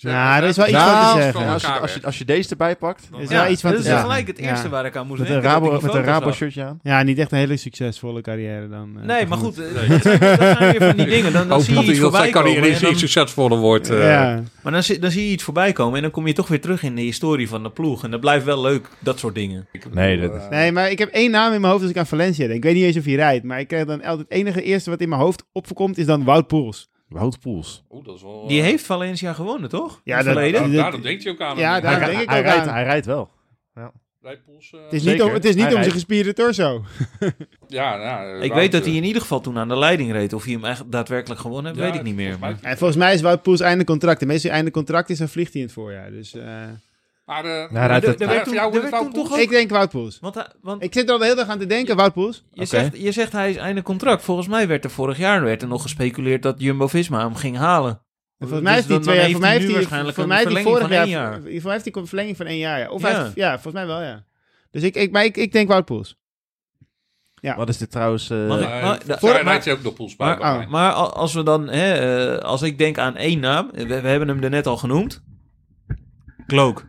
Nou, er is wel iets Nou, van te zeggen. Ja, als, je, als, je, als je deze erbij pakt, is Ja, wel iets van dat is gelijk het eerste Ja. waar ik aan moest met een denken. dat Rabo, met een foto's Rabo zag. shirtje aan. Ja, niet echt een hele succesvolle carrière dan. eh, Nee, maar goed, eh, dat zijn, dat weer van die dingen. Dan, dan zie je dat iets dat voorbij komen. carrière iets succesvoller wordt. eh. ja. Maar dan, zie- dan zie je iets voorbij komen en dan kom je toch weer terug in de historie van de ploeg. En dat blijft wel leuk, dat soort dingen. Nee, dat Nee, maar ik heb één naam in mijn hoofd als ik aan Valencia denk. Ik weet niet eens of hij rijdt, maar ik krijg dan altijd het enige eerste wat in mijn hoofd opkomt is dan Wout Poels. Wout Poels. oeh, dat is wel, Die eh, heeft Valencia gewonnen, toch? Ja, In het dat- verleden. Nou, dat- daar, dat denkt hij ook aan. Ja, Hij daar hij, denk ik hij ook rijdt, aan. hij rijdt wel. Rijpoels, eh, Het is, Zeker. niet, om, het is niet Hij om zijn rijdt. gespierde torso. ja, nou, Ik weet dat hij in ieder geval toen aan de leiding reed. Of hij hem echt daadwerkelijk gewonnen heeft, Ja, weet ik niet meer. Maar... En volgens mij is Wout Poels einde contract. En meestal einde contract is, dan vliegt hij in het voorjaar. Dus eh, Maar, eh, Maar jou wordt het toch Poels? ik denk Wout Poels. Want, want Ik zit er al de hele dag aan te denken, Wout Poels. je, zegt, je zegt hij is einde contract. Volgens mij werd er vorig jaar werd er nog gespeculeerd dat Jumbo-Visma hem ging halen. En volgens mij heeft hij Dus twee jaar. Voor mij heeft hij hij nu voor waarschijnlijk mij heeft vorig jaar. van één Voor mij heeft hij een verlenging van één jaar. Ja. Of Ja. hij heeft- ja, volgens mij wel, ja. Dus ik, ik, maar ik, ik denk Wout Poels. Ja. Wat is dit trouwens? eh, Eh, maar- volgens voor- mij maar- ook nog Poels bij. Maar, als we dan, hè, eh, als ik denk aan één naam, we, we hebben hem er net al genoemd. Klook.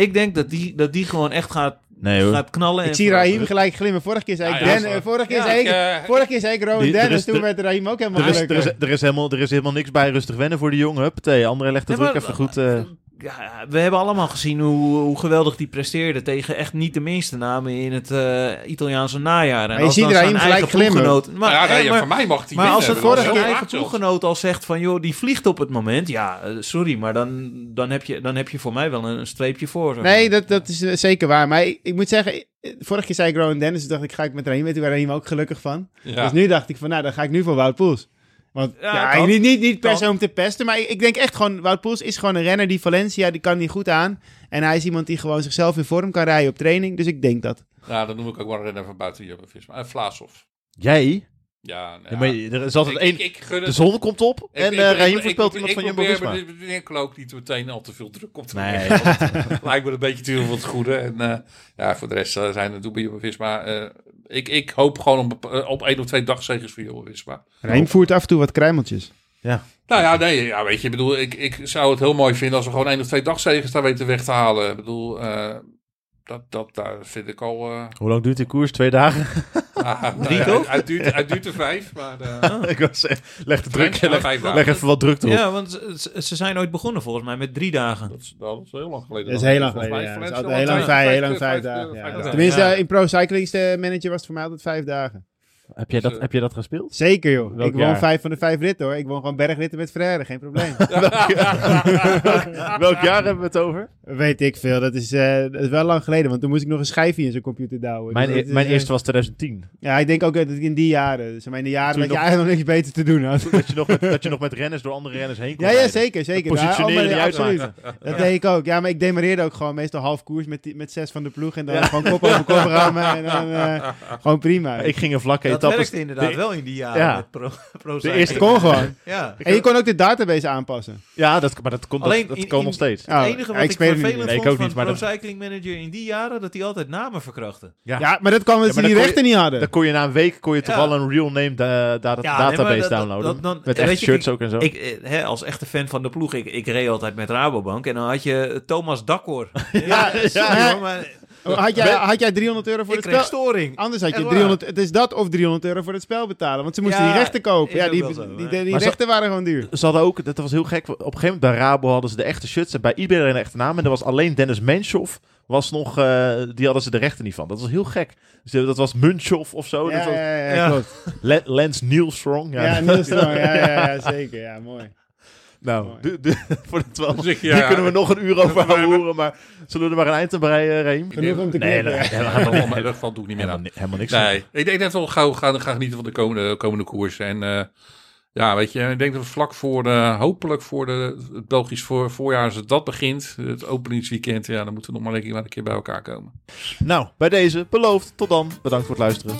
Ik denk dat die, dat die gewoon echt gaat, nee hoor. gaat knallen. Ik en zie. Rahim gelijk glimmen. Vorige keer zei ik Ja, eh, vorige keer zei ik, eh, vorige keer zei ik Rowan Die- er Dennis. is- Toen er- werd Rahim ook helemaal Er is, er, is, er, helemaal, er is helemaal niks bij rustig wennen voor die jongen. Huppatee, André legt de Nee, druk maar- even goed. eh, Ja, we hebben allemaal gezien hoe, hoe geweldig die presteerde tegen echt niet de minste namen in het eh, Italiaanse najaar. En je als ziet Rahim zijn gelijk eigen glimmen. Maar, ja, nee, maar, voor mij mag hij maar winnen. als het vorige eigen ploeggenoot al zegt van joh, die vliegt op het moment. Ja, eh, sorry, maar dan, dan, heb je, dan heb je voor mij wel een, een streepje voor. zeg Nee, dat, dat is eh, zeker waar. Maar ik, ik moet zeggen, vorige keer zei ik Rowan Dennis. Toen dacht ik, ga ik met. Weet je waar Rahim ook gelukkig van? Ja. Dus nu dacht ik van, nou, dan ga ik nu voor Wout Poels. Want Ja, ja, kan. niet, niet, niet per se om te pesten, maar ik, denk echt gewoon, Wout Poels is gewoon een renner die Valencia, die kan niet goed aan. En hij is iemand die gewoon zichzelf in vorm kan rijden op training. Dus ik denk dat. Ja, dan noem ik ook wel een renner van buiten Jumbo-Visma. En Vlaasov. jij? Ja, nou Ja, maar er is altijd ik, één. ik, ik gun de zon komt op Ik- en ik- eh ik- Raheem ik- voorspelt ik- iemand ik van probeer Jumbo-Visma. met meneer Klook niet meteen al te veel druk op te Nee. Lijkt me een beetje te veel van het goede. En eh, ja, voor de rest eh, zijn het bij Jumbo-Visma. eh, ik, ik hoop gewoon op, op één of twee dagzegers voor Jumbo-Visma. Rahim voert af en toe wat kruimeltjes. Nou ja, nee, ja, weet je, ik bedoel, ik, ik zou het heel mooi vinden als we gewoon één of twee dagzegers daar weten weg te halen. Ik bedoel, eh, dat, dat daar vind ik al... eh, Hoe lang duurt die koers? Twee dagen? ah, Drie nou ja, toch? Hij duurt, hij duurt er vijf, maar... eh, ik was leg de druk, leg, even wat druk erop. Ja, want ze, ze zijn ooit begonnen volgens mij met drie dagen. dat, is, dat is heel lang geleden. Dat is heel lang geleden, ja. Heel lang vijf- heel lang vijf- vijf vijf- dagen. Tenminste, Ja. in Pro Cycling's de manager was het voor mij altijd vijf dagen. Heb, jij dat, Dus, heb je dat gespeeld? Zeker joh. Welk ik won jaar? vijf van de vijf ritten hoor. Ik won gewoon bergritten met Frère, geen probleem. Welk jaar hebben we het over? Weet ik veel. Dat is, eh, dat is wel lang geleden, want toen moest ik nog een schijfje in zijn computer douwen. Mijn, Dus e- dat is, mijn eh, eerste was 2010. Ja, ik denk ook dat ik in die jaren, dus in de jaren Toen dat je nog- eigenlijk nog niks beter te doen had. Dat je, nog met, dat je nog met renners door andere renners heen kon Ja, ja, zeker, zeker. Dat Ja, positioneren oh, niet absoluut. Dat deed ik ook. Ja, maar ik demareerde ook gewoon meestal half koers met, die- met zes van de ploeg en dan gewoon kop over kop rammen en dan eh, gewoon prima. Ik ging een vlakke Dat etappes. werkte inderdaad de- wel in die jaren Ja. met pro, pro De eerste kon gewoon. Ja. En je kon ook de database aanpassen. Ja, dat, maar dat, kon, Alleen dat, dat in- nog steeds. Het enige ja, wat ik ik, vervelend. Nee, vond ik ook van niet, maar Pro dat- Cycling Manager in die jaren, dat hij altijd namen verkrachtte. Ja, maar dat kwam omdat Ja, ze die kon rechten niet hadden. Dan kon je na een week kon je toch wel een real name da- da- Ja, nee, database dat- dat- downloaden. dat- dan- met echt shirts ook en zo. Ik, eh, hè, als echte fan van de ploeg, ik, ik reed altijd met Rabobank. En dan had je Thomas Dakkor. ja, ja. maar Had jij, had jij 300 euro voor ik het spel? storing. Anders had je waar. 300, het is dat of 300 euro voor het spel betalen. Want ze moesten die rechten kopen. Ja, die, zo, die, rechten waren gewoon duur. Ze hadden ook, dat was heel gek, op een gegeven moment bij Rabo hadden ze de echte shirts en bij iedereen een echte naam. En er was alleen Dennis Menshoff, was nog, eh, die hadden ze de rechten niet van. Dat was heel gek. Dus dat was Munchoff of zo. Ja, dat was ja, ja, Ja. klopt. Le- Lance Nielstrong. Ja, Ja, Niels Strong. Ja, ja, ja, zeker. Ja, mooi. Nou, de, de, voor het wel. Dus ik- Hier ja, kunnen we nog een uur over horen, maar zullen we er maar een eind aan breien, Reem? Nee, nee, helemaal, helemaal, in ieder geval doe ik niet meer helemaal, aan. helemaal niks. Nee, ik denk dat we wel gauw gaan, gaan genieten van de komende, komende koers. En eh, Ja, weet je, ik denk dat we vlak voor, de, hopelijk voor de, het Belgisch voor, voorjaar, als het dat begint, het openingsweekend, ja, dan moeten we nog maar een keer, maar een keer bij elkaar komen. Nou, bij deze beloofd. Tot dan. Bedankt voor het luisteren.